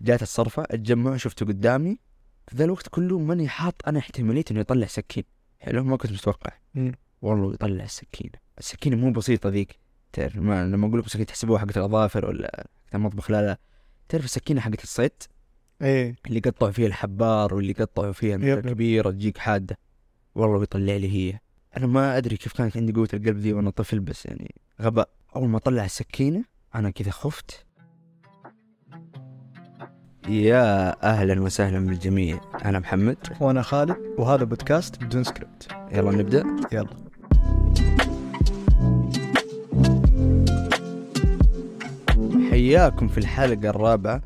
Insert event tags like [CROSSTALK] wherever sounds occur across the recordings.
جات الصرفة اتجمعوا شفته قدامي. في ذا الوقت كله ماني حاط أنا احتمالية إنه يطلع سكين. حلو؟ ما كنت متوقع. والله يطلع السكينه السكينه مو بسيطة ذيك. تعرف ما لما أقول لكم سكينه تحسبوها حقت الأظافر ولا حقت المطبخ لا لا. تعرف السكينة حقت الصيد؟ إيه. اللي يقطعوا فيها الحبار واللي يقطعوا فيها يب. كبيرة تجيك حادة. والله بيطلع لي هي. أنا ما أدري كيف كانت عندي قوة القلب ذي وأنا طفل بس يعني غباء. أول ما طلع السكينة أنا كذا خفت. يا أهلا وسهلا بالجميع. أنا محمد. وأنا خالد. وهذا بودكاست بدون سكريبت. يلا نبدأ. يلا. حياكم في الحلقة الرابعة.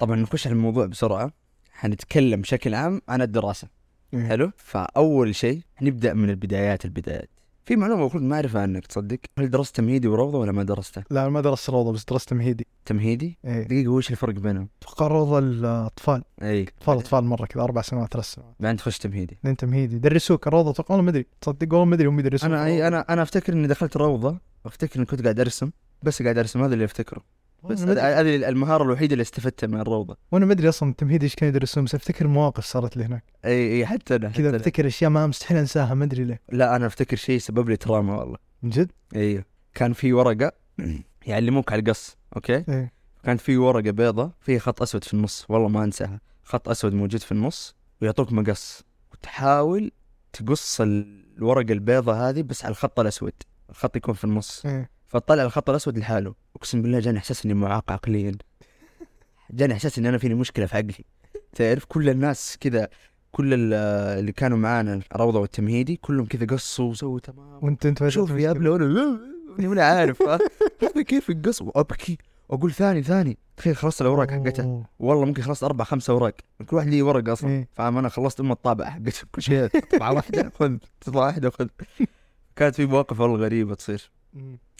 طبعا نخش على الموضوع بسرعة. حنتكلم بشكل عام عن الدراسة. حلو؟ فأول شيء نبدأ من البدايات. البدايات. في معلومة المفروض ما أعرفها عنك تصدق؟ هل درست تمهيدي وروضه ولا ما درسته؟ لا ما درست روضة بس درست تمهيدي. تمهيدي؟ إيه. دقيقة وش الفرق بينهم؟ أتوقع روضة الأطفال. اي أطفال أطفال مرة كذا أربع سنوات ثلاث سنوات. بعدين تخش تمهيدي. لين تمهيدي. يدرسوك الروضه أتوقع والله ما أدري. تصدق والله ما أدري هم يدرسوك أنا إي أنا أنا أفتكر إني دخلت روضة وافتكر إني كنت قاعد أرسم بس قاعد أرسم هذا اللي أفتكره. بس هذه المهارة الوحيدة اللي استفدتها من الروضة. وأنا ما أدري أصلا التمهيدي إيش كانوا يدرسون بس أفتكر مواقف صارت لي هناك. إي إي حتى أنا كذا. أفتكر أشياء ما مستحيل أنساها ما أدري ليه. لا أنا أفتكر شيء سبب لي trauma والله. من جد؟ أيوه كان في ورقة [CLEARS THROAT] يعلموك على القص okay؟ إيه كانت في ورقة بيضة فيها خط أسود في النص والله ما أنساها. خط أسود موجود في النص ويعطوك مقص. وتحاول تقص الورقة البيضة هذه بس على الخط الأسود الخط يكون في النص. إيه فتطلع الخط الأسود لحاله. أقسم بالله جاني إحساس إني معاق عقليا. جاني إحساس اني أنا فيني مشكلة في عقلي. تعرف كل الناس كذا كل ال- اللي كانوا معانا الروضة والتمهيدي كلهم كذا قصوا وسووا تمام. وانت أنت شوف يا ابني وأنا وأنا عارف؟ هذا كيف القص وابكي واقول ثاني ثاني. تخيل خلصت الأوراق حقتها. والله ممكن خلصت أربع خمسة أوراق. كل واحد لي ورقة أصلا. إيه. فاهم أنا خلصت ام الطابعه حقتها كل شيء. [LAUGHS] طبعه واحدة خذ تطلع واحدة خذ. كانت في مواقف والله غريبة تصير.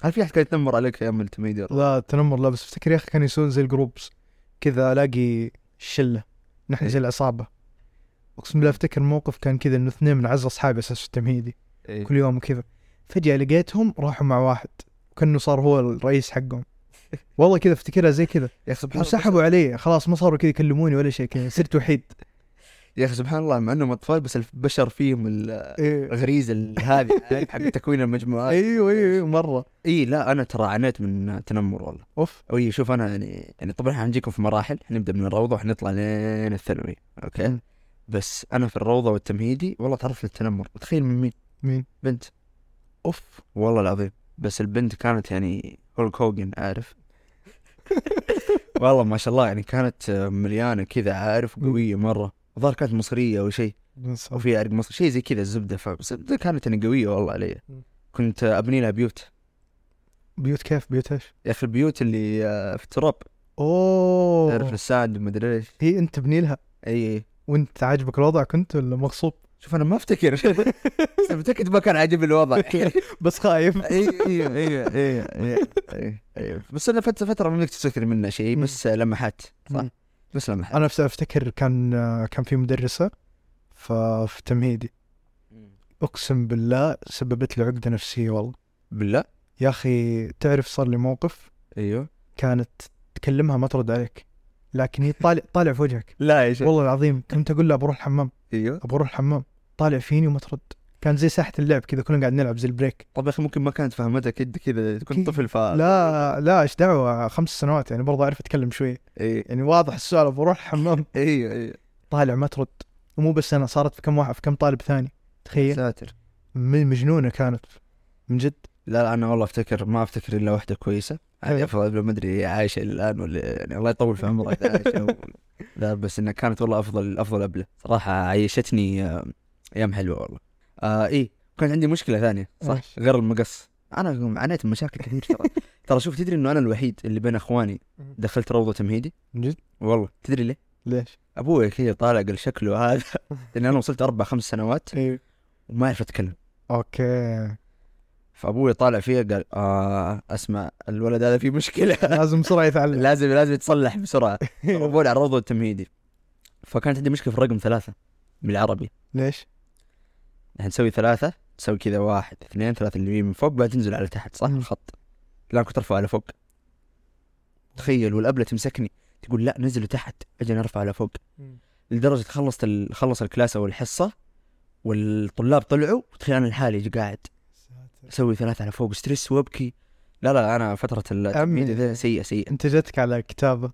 هل في أحد كان يتنمر عليك أيام التمهيدي لا تنمر لا بس أفتكر يا أخي كانوا يسوون زي الجروبس كذا ألاقي شلة نحن زي العصابة. أقسم بالله أفتكر موقف كان كذا إنه اثنين من اعز أصحابي أساس التمهيدي. إيه. كل يوم كذا. فجأة لقيتهم راحوا مع واحد كأنه صار هو الرئيس حقهم. [LAUGHS] والله كذا أفتكرها زي كذا. يا سبحان الله وسحبوا علي. خلاص ما صاروا كذا يكلموني ولا شيء كذا صرت وحيد. يا أخي سبحان الله مع إنهم أطفال بس البشر فيهم إيه. الغريزه ال- [LAUGHS] هذه حق تكوين المجموعات. أيوه أيوه أيوة، مرة. إي لا أنا ترى عانيت من التنمر والله. أوف. اي شوف أنا يعني يعني طبعا حنجيكم في مراحل حنبدا من الروضة وحنطلع لين الثانوي okay. بس أنا في الروضة والتمهيدي والله تعرضت للتنمر وتخيل من مين؟ مين؟ بنت. أوف. والله العظيم. بس البنت كانت يعني Hulk Hogan عارف؟ [LAUGHS] والله ما شاء الله يعني كانت مليانة كذا عارف؟ قوية مرة. الظاهر كانت مصرية أو شيء. بس- أو في عرق مصري شيء زي كذا الزبدة فبس الزبدة كانت يعني قوية والله علي. كنت أبني لها بيوت. بيوت كيف؟ بيوت إيش؟ يا أخي البيوت اللي آه، في التراب. تعرف اوه ال sand مدري إيش. هي أنت تبني لها؟ إي وأنت عاجبك الوضع كنت ولا مغصوب؟ شوف أنا ما أفتكر. [LAUGHS] بس متأكد ما كان عاجبني الوضع. [LAUGHS] بس خايف. إي إي إي إي إي إي بس أنا فتره فترة ما تفتكر منه شيء بس لمحات صح. بس أنا أفتكر كان كان في مدرسة في تمهيدي. أقسم بالله سببت لي عقدة نفسية والله. بالله؟ يا أخي تعرف صار لي موقف؟ أيوه. كانت تكلمها ما ترد عليك لكن هي طالع [LAUGHS] طالع في وجهك. لا يا شيخ. والله العظيم كنت أقول لها بروح الحمام. أيوه. أبغى أروح الحمام طالع فيني وما ترد. كان زي ساحة اللعب كذا كنا قاعد نلعب زي ال break. طب يا أخي ممكن ما كانت فهمتك انت كذا كنت طفل ف لا لا إيش دعوة؟ خمس سنوات يعني برضه أعرف أتكلم شوي. إي. يعني واضح السؤال بروح الحمام أيوه [LAUGHS] أيوه طالع ما ترد. ومو بس أنا صارت في كم واحد في كم طالب ثاني. تخيل. ساتر. مجنونة كانت. من جد. لا لا أنا والله أفتكر ما أفتكر إلا واحدة كويسة. افضل ما أدري عايشة الآن ولا يعني الله يطول في إذا [LAUGHS] عايشة و... لا بس إنها كانت والله أفضل أفضل أبلة. صراحة عيشتني آه، أيام حلوة والله. آه إيه. كان عندي مشكلة ثانية صح؟ غير المقص. أنا عانيت من مشاكل كثير ترى. [LAUGHS] ترى شوف تدري إنه أنا الوحيد اللي بين أخواني دخلت روضة تمهيدي؟ من جد؟ والله. تدري ليه؟ ليش؟ أبوي كذا طالع قال شكله هذا. [LAUGHS] لأن أنا وصلت أربع خمس سنوات أيوه وما اعرف اتكلم أوكي. فأبوي طالع فيها قال آه أسمع الولد هذا فيه مشكلة. [LAUGHS] لازم بسرعة يتعلم. لازم لازم يتصلح بسرعة. ضربوني على الروضه التمهيدي فكانت عندي مشكلة في الرقم ثلاثة بالعربي. ليش؟ نحن نسوي ثلاثة تسوي كذا واحد اثنين ثلاثة اللي من فوق بعد تنزل على تحت صح. الخط. لا كنت أرفع على فوق. تخيل والأبلة تمسكني تقول لا نزلوا تحت. أجي نرفع على فوق. لدرجة خلصت ال... خلص ال class أو الحصة والطلاب طلعوا وتخيل أنا لحالي قاعد؟ أسوي ثلاثة على فوق stress وأبكي. لا لا أنا. التمهيد ذا سيئة سيئة. أنت جتك على كتابة.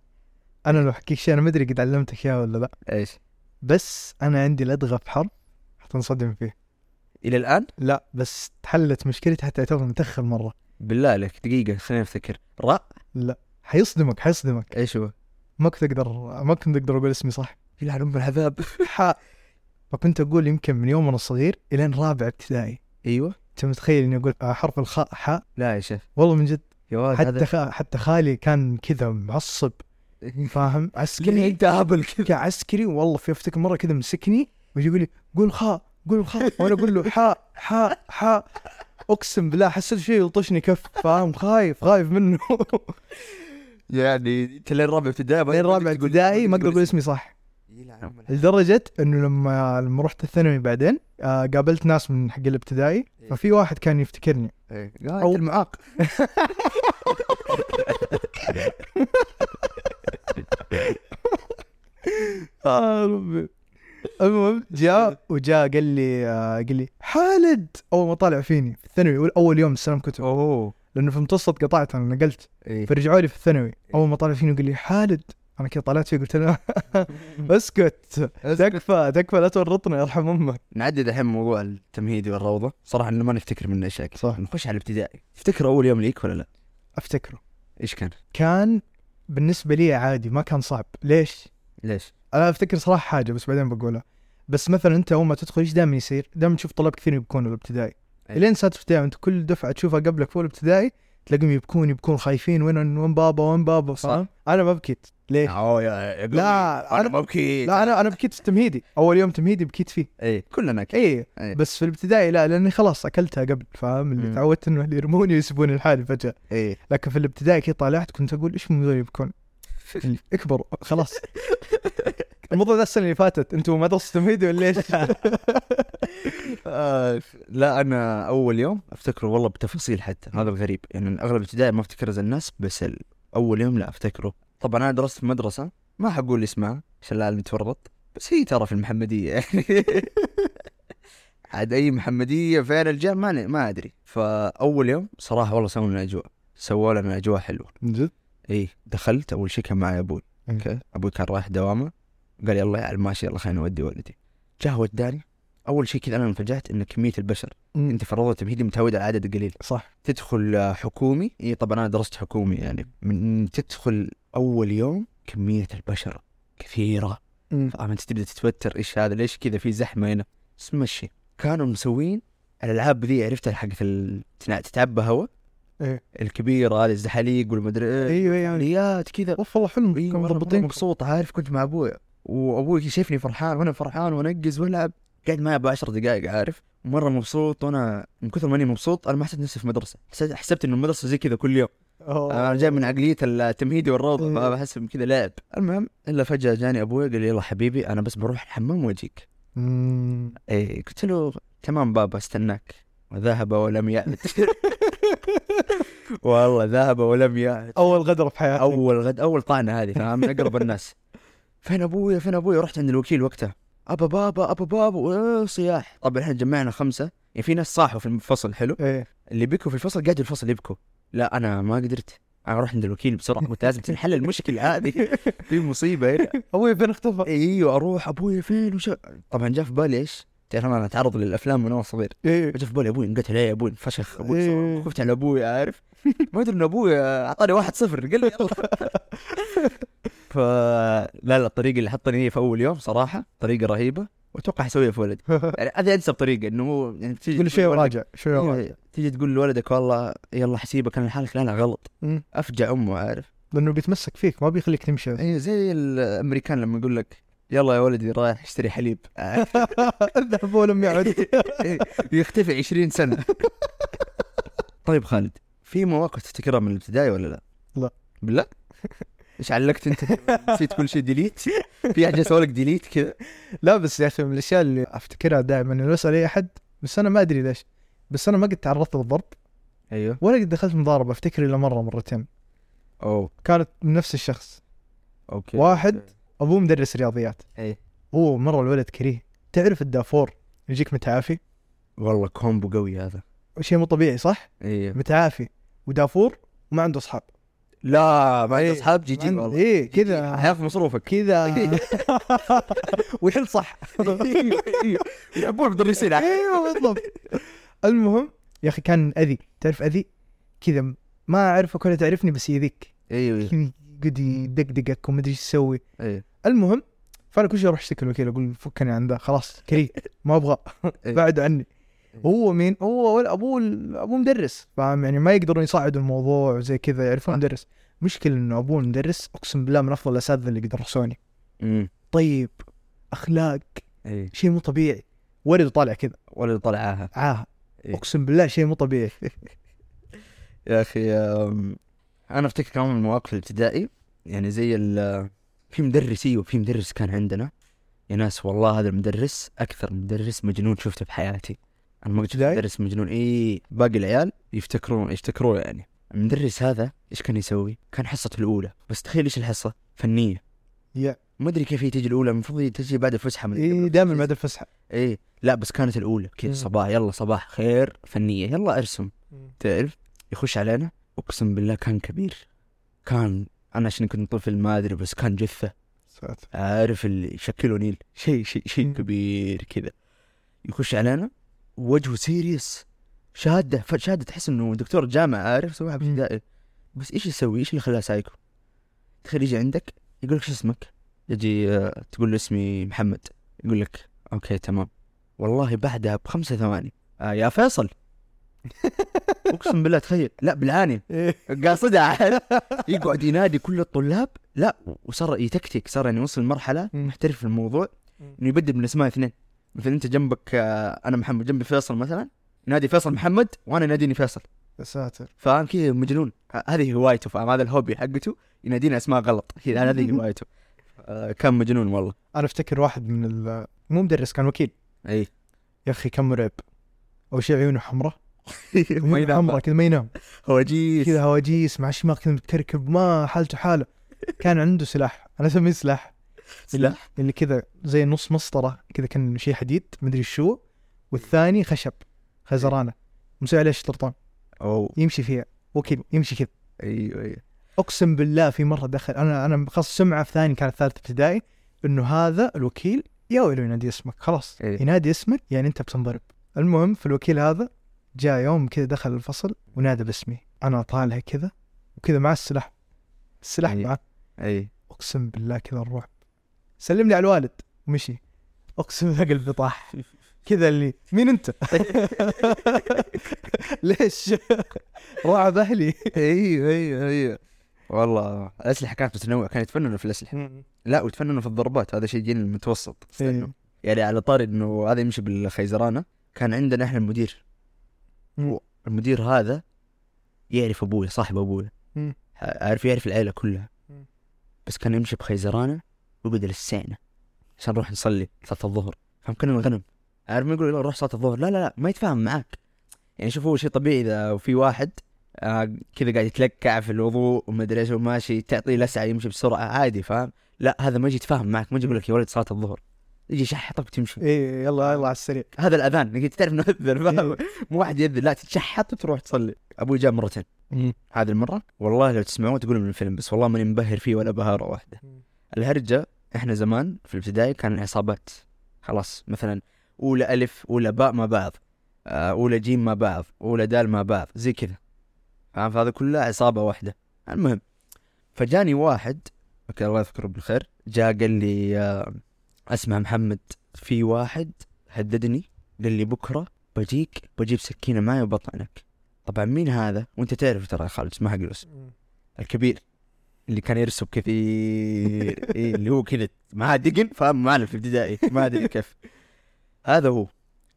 أنا لو أحكيك شيء أنا ما أدري قد علمتك اياه ولا لا. إيش؟ بس أنا عندي لدغه في حرف حتنصدم فيه. إلى الآن؟ لا بس تحلت مشكلتي حتى اعتبر متأخر مرة. بالله عليك دقيقة خليني أفتكر. راء؟ لا حيصدمك حيصدمك. إيش هو؟ ما كنت أقدر ما كنت أقدر أقول اسمي صح. يلعن أم العذاب [LAUGHS] حاء فكنت أقول يمكن من يوم أنا صغير إلين رابع ابتدائي. أيوه. أنت متخيل إني أقول حرف الخاء حاء لا يا شيخ. والله من جد. يا ولد حتى خ... حتى خالي كان كذا معصب. [LAUGHS] فاهم؟ عسكري. أنت هبل كذا؟ عسكري والله في أفتكر مرة كذا مسكني ويجي يقول لي قول خاء. قول خاء وأنا أقول له حاء حاء حاء أقسم بالله حسيت شيء يلطشني كف فاهم؟ خايف خايف منه. [LAUGHS] يعني أنت لين رابع ابتدائي لين رابع ابتدائي ما أقدر أقول اسمي صح. لدرجة إنه لما لما رحت الثانوي بعدين آه قابلت ناس من حق الابتدائي ففي واحد كان يفتكرني. أو- قال المعاق [LAUGHS] آه ربي. المهم جاء وجاء قال لي آه قال لي خالد أول ما طالع فيني في الثانوي اول يوم استلم كتب أوه لأنه في المتوسط قطعت أنا نقلت إيه. فرجعوا لي في الثانوي أول ما طلع فيني وقال لي خالد أنا كذا طلعت فيه قلت له [LAUGHS] أسكت تكفى تكفى لا تورطنا يرحم أمك نعدي الحين موضوع التمهيدي والروضة صراحة إنه ما نفتكر منه أشياء. صح. نخش على الابتدائي تفتكر أول يوم ليك ولا لا؟ أفتكره إيش كان؟ كان بالنسبة لي عادي ما كان صعب ليش؟ ليش؟ أنا أفتكر صراحة حاجة بس بعدين بقولها. بس مثلا أنت أول ما تدخل إيش دائما يصير؟ دائما تشوف طلاب كثير يبكون الابتدائي أي. إلين سادس ابتدائي انت كل دفعة تشوفها قبلك فوق الابتدائي تلاقيهم يبكون يبكون خايفين وين وين بابا وين بابا؟ صح. أنا ما بكيت. ليه؟ اوه يا. لا، أنا أنا- ما ابكي لا أنا أنا بكيت في التمهيدي أول يوم تمهيدي بكيت فيه. أي كلنا كذا أي. إيه. بس في الابتدائي لا لأني خلاص أكلتها قبل فاهم؟ اللي. تعودت إنه اللي يرموني ويسيبوني لحالي فجأة. أي. لكن في الابتدائي كي طالعت كنت أقول إيش من ذول يبكون؟ [LAUGHS] اكبروا خلاص. [LAUGHS] [LAUGHS] الموضوع ده السنة اللي فاتت. أنتم مدرسه تمهيدي ولا إيش؟ [LAUGHS] آه لا أنا أول يوم أفتكره والله بتفاصيل حتى هذا الغريب. يعني أغلب ابتدائي ما أفتكر زي الناس بس أول يوم لا أفتكره. طبعا أنا درست في مدرسة ما حقول اسمها عشان العالم يتورط بس هي ترى في المحمدية. يعني [LAUGHS] عاد أي محمدية فين الجامع ما ما أدري. فأول يوم صراحة والله سووا لنا أجواء سووا لنا أجواء حلوة. من جد؟ اي دخلت أول شيء كان معي أبوي. okay؟ أبوي كان رايح دوامه. قال يلا يا ماشي يلا خلينا نودي والدي جاء وداني أول شيء كذا أنا انفجعت إن كمية البشر أنت في الروضه التمهيدي متعود على عدد قليل. صح. تدخل حكومي إي طبعا أنا درست حكومي يعني من تدخل أول يوم كمية البشر كثيرة. فاهم أنت تبدأ تتوتر إيش هذا ليش كذا في زحمة هنا؟ بس مشي كانوا مسوين الألعاب ذي عرفتها حقت تتعبى هواء إيه. الكبيرة هذه الزحاليق والمدري إيه. أيوه يعني. كذا. أوف والله حلو مضبطين. مبسوط عارف كنت مع أبوي. وابوي شايفني فرحان وأنا فرحان وانقز والعب. قاعد معي ب 10 دقائق عارف؟ مرة مبسوط وأنا من كثر ماني مبسوط أنا ما حسيت نفسي في مدرسة. حسيت حسبت إنه المدرسة زي كذا كل يوم. أنا جاي من عقلية التمهيدي والروضة إيه. فبحس كذا لعب. المهم إلا فجأة جاني أبوي قال لي يلا حبيبي أنا بس بروح الحمام وأجيك. اي قلت له تمام بابا أستناك. وذهب ولم يعد [LAUGHS] والله ذهب ولم يعد أول غدر في حياتي أول غد أول طعنة هذه فاهم؟ من أقرب الناس. فين أبويا؟ فين أبويا؟ رحت عند الوكيل وقتها. أبا بابا أبا بابا صياح. طبعا إحنا جمعنا خمسة. يعني في ناس صاحوا في الفصل حلو؟ إيه. اللي بكوا في الفصل قاعدوا الفصل يبكوا. لا أنا ما قدرت. أنا رحت عند الوكيل بسرعة قلت لازم تنحل المشكلة هذه. [LAUGHS] في مصيبة هنا. أبوي فين اختفى؟ إيوه أروح. أبويا فين؟ وش؟ طبعا جاء في بالي إيش؟ تعرف أنا أتعرض للأفلام من وأنا صغير. إيه. جاء في بالي أبوي انقتل يا أبوي؟ انفشخ. أبوي إيه. خفت على أبوي عارف؟ ما ادري إن أبوي أعطاني واحد صفر. قال لي [LAUGHS] ف لا لا الطريقة اللي حطني هي في أول يوم صراحة طريقة رهيبة وأتوقع حسويها في ولدي [LAUGHS] يعني هذه انسب طريقه إنه هو يعني شوي تقول لولدك- وراجع شوي وراجع إيه، تيجي تقول لولدك والله يلا حسيبك أنا لحالك لا لا غلط. أفجع أمه عارف لأنه بيتمسك فيك ما بيخليك تمشي اي زي الأمريكان لما يقول لك يلا يا ولدي رايح اشتري حليب [LAUGHS] ذهب ولم يعد [LAUGHS] يختفي 20 سنة طيب خالد في مواقف تفتكرها من الابتدائي ولا لا؟ لا. بالله؟ إيش علقت انت نسيت كل شيء delete؟ في حاجة أسوي لك delete كذا؟ لا بس يا أخي من الأشياء اللي أفتكرها دائما إنه اسال أي أحد بس أنا ما أدري ليش. بس أنا ما قد تعرضت للضرب. أيوه. ولا قد دخلت مضاربة أفتكر إلا مرة مرتين. أوه. كانت من نفس الشخص. okay. واحد. أبوه مدرس رياضيات. إيه هو مرة الولد كريه. تعرف الدافور يجيك متعافي؟ والله combo قوي هذا. شيء مو طبيعي صح؟ إيه متعافي. ودافور وما عنده أصحاب. لا ما إيه. أصحاب GG والله. إيه كذا. حياخذ مصروفك. كذا. [LAUGHS] ويحل صح. [LAUGHS] يحبون المدرسين إيوه بالضبط. المهم يا أخي كان أذي. تعرف أذي؟ كذا ما أعرفك ولا تعرفني بس يذيك إيوه. قد يدقدقك وما أدري إيش يسوي. أيوه المهم فأنا كل شيء أروح أشتكي الوكيل أقول فكني عن ذا. خلاص كريه. ما أبغى. [LAUGHS] إيه. بعدوا عني. هو مين؟ هو أبوه أبوه مدرس. فاهم؟ يعني ما يقدرون يصعدوا الموضوع وزي كذا يعرفون صح. مدرس مشكلة إنه أبوه مدرس أقسم بالله من أفضل الأساتذة اللي درسوني طيب أخلاق. إيه شيء مو طبيعي. ولده طالع كذا. ولا طلعها عاهة. إيه. أقسم بالله شيء مو طبيعي. [LAUGHS] يا أخي أنا أفتكر كمان من المواقف الابتدائي. يعني زي ال في مدرس إيوه في مدرس كان عندنا. يا ناس والله هذا المدرس أكثر مدرس مجنون شفته في حياتي أنا ما ابتدائي؟ مدرس مجنون. إي باقي العيال يفتكرون يفتكروه يعني. المدرس هذا إيش كان يسوي؟ كان حصته الأولى. بس تخيل إيش الحصة؟ فنية. يا. ما أدري كيف هي تجي الأولى. المفروض تجي بعد الفسحة. من إي دائما بعد الفسحة. إيه لا بس كانت الأولى. كذا. صباح. يلا صباح خير. فنية. يلا أرسم. تعرف؟ يخش علينا. أقسم بالله كان كبير. كان أنا عشان كنت طفل ما أدري بس كان جثة. ساتر. عارف اللي شكله نيل؟ شيء شيء شيء. كبير كذا. يخش علينا. وجهه serious شاده شاده تحس إنه دكتور جامعة عارف سواها. ابتدائي بس إيش يسوي؟ إيش اللي خلاه سايكو؟ تخيل يجي عندك يقول لك شو اسمك؟ يجي آه، تقول له اسمي محمد يقول لك okay تمام والله بعدها بخمسة ثواني آه يا فيصل [LAUGHS] أقسم بالله تخيل لا بالعاني إيه. قاصدها [LAUGHS] يقعد ينادي كل الطلاب لا وصار يتكتك صار يعني وصل لمرحلة مم. محترف في الموضوع. إنه يبدل من أسماء اثنين مثلا أنت جنبك آه، أنا محمد جنبي فيصل مثلا ينادي فيصل محمد وأنا يناديني فيصل. يا ساتر. فاهم كذا مجنون. هذه هوايته فاهم؟ هذا الهوبي حقته ينادينا أسماء غلط. [LAUGHS] كذا هذه هوايته. آه، كان مجنون والله. أنا أفتكر واحد من ال... مو مدرس كان وكيل. إي. يا أخي كان مرعب. اول شيء عيونه حمراء. [LAUGHS] ما ينام. حمراء كذا ما ينام. هو جيس. كذا هواجيس مع الشماغ كذا متكركب ما حالته حالة. كان عنده سلاح. أنا أسميه سلاح. [LAUGHS] سلاح اللي كذا زي نص مسطرة كذا كان شيء حديد مدري شو. والثاني خشب خزرانة. مسوي عليه شطرطان. أو. يمشي فيها. وكيل يمشي كذا. أيوه أيوه. أقسم بالله في مرة دخل أنا أنا خلاص سمعة في ثاني كانت ثالث ابتدائي إنه هذا الوكيل يا ويلو ينادي اسمك. خلاص إيه. ينادي اسمك يعني أنت بتنضرب. المهم في الوكيل هذا جاء يوم كذا دخل الفصل ونادى باسمي. أنا طالع كذا وكذا مع السلاح. السلاح إيه. معه. اي أقسم بالله كذا الرعب سلم لي على الوالد ومشي أقسم بالله قلبي طاح كذا اللي مين أنت؟ [LAUGHS] ليش؟ رعب أهلي أيوه أيوه أيوه والله الأسلحة كانت متنوعة كانوا يتفننوا في الأسلحة لا ويتفننوا في الضربات هذا شيء جيل المتوسط. إيه. يعني على طاري إنه هذا يمشي بالخيزرانة كان عندنا إحنا المدير. المدير هذا يعرف أبوي صاحب أبوي. عارف يعرف العيلة كلها. بس كان يمشي بخيزرانة وبدل السعنه عشان نروح نصلي صلاة الظهر. فهم كنا الغنم عارف ما يقول يلا روح صلاة الظهر. لا لا لا ما يتفاهم معاك. يعني شوف هو شيء طبيعي إذا في واحد آه كذا قاعد يتلكع في الوضوء وما أدري إيش وماشي تعطيه لسعة يمشي بسرعة عادي فاهم؟ لا هذا ما يجي يتفاهم معك. ما يجي يقول لك يا ولد صلاة الظهر. يجي يشحطك وتمشي. إيه يلا يلا على السريع. هذا الأذان. إنك تعرف إنه اذن فاهم؟ مو واحد يذن لا تتشحط وتروح تصلي. أبوي جاء مرتين هذه المرة والله لو تسمعون تقولوا من الفيلم بس والله ماني مبهر فيه ولا بهارة واحدة. الهرجة إحنا زمان في الابتدائي كان عصابات خلاص مثلا أولى ألف أولى باء مع بعض آه، أولى جيم مع بعض أولى دال مع بعض زي كذا. فاهم؟ فهذا كلها عصابة واحدة. المهم فجاني واحد okay الله يذكره بالخير جاء قال لي آه، اسمع محمد. في واحد هددني قال لي بكرة بجيك بجيب سكينة معي وبطعنك طبعا مين هذا؟ وأنت تعرف ترى خالد ما حق الكبير. اللي كان يرسم كثير إيه اللي هو كذا معاه دقن فاهم معنا في ابتدائي ما أدري كيف. هذا هو.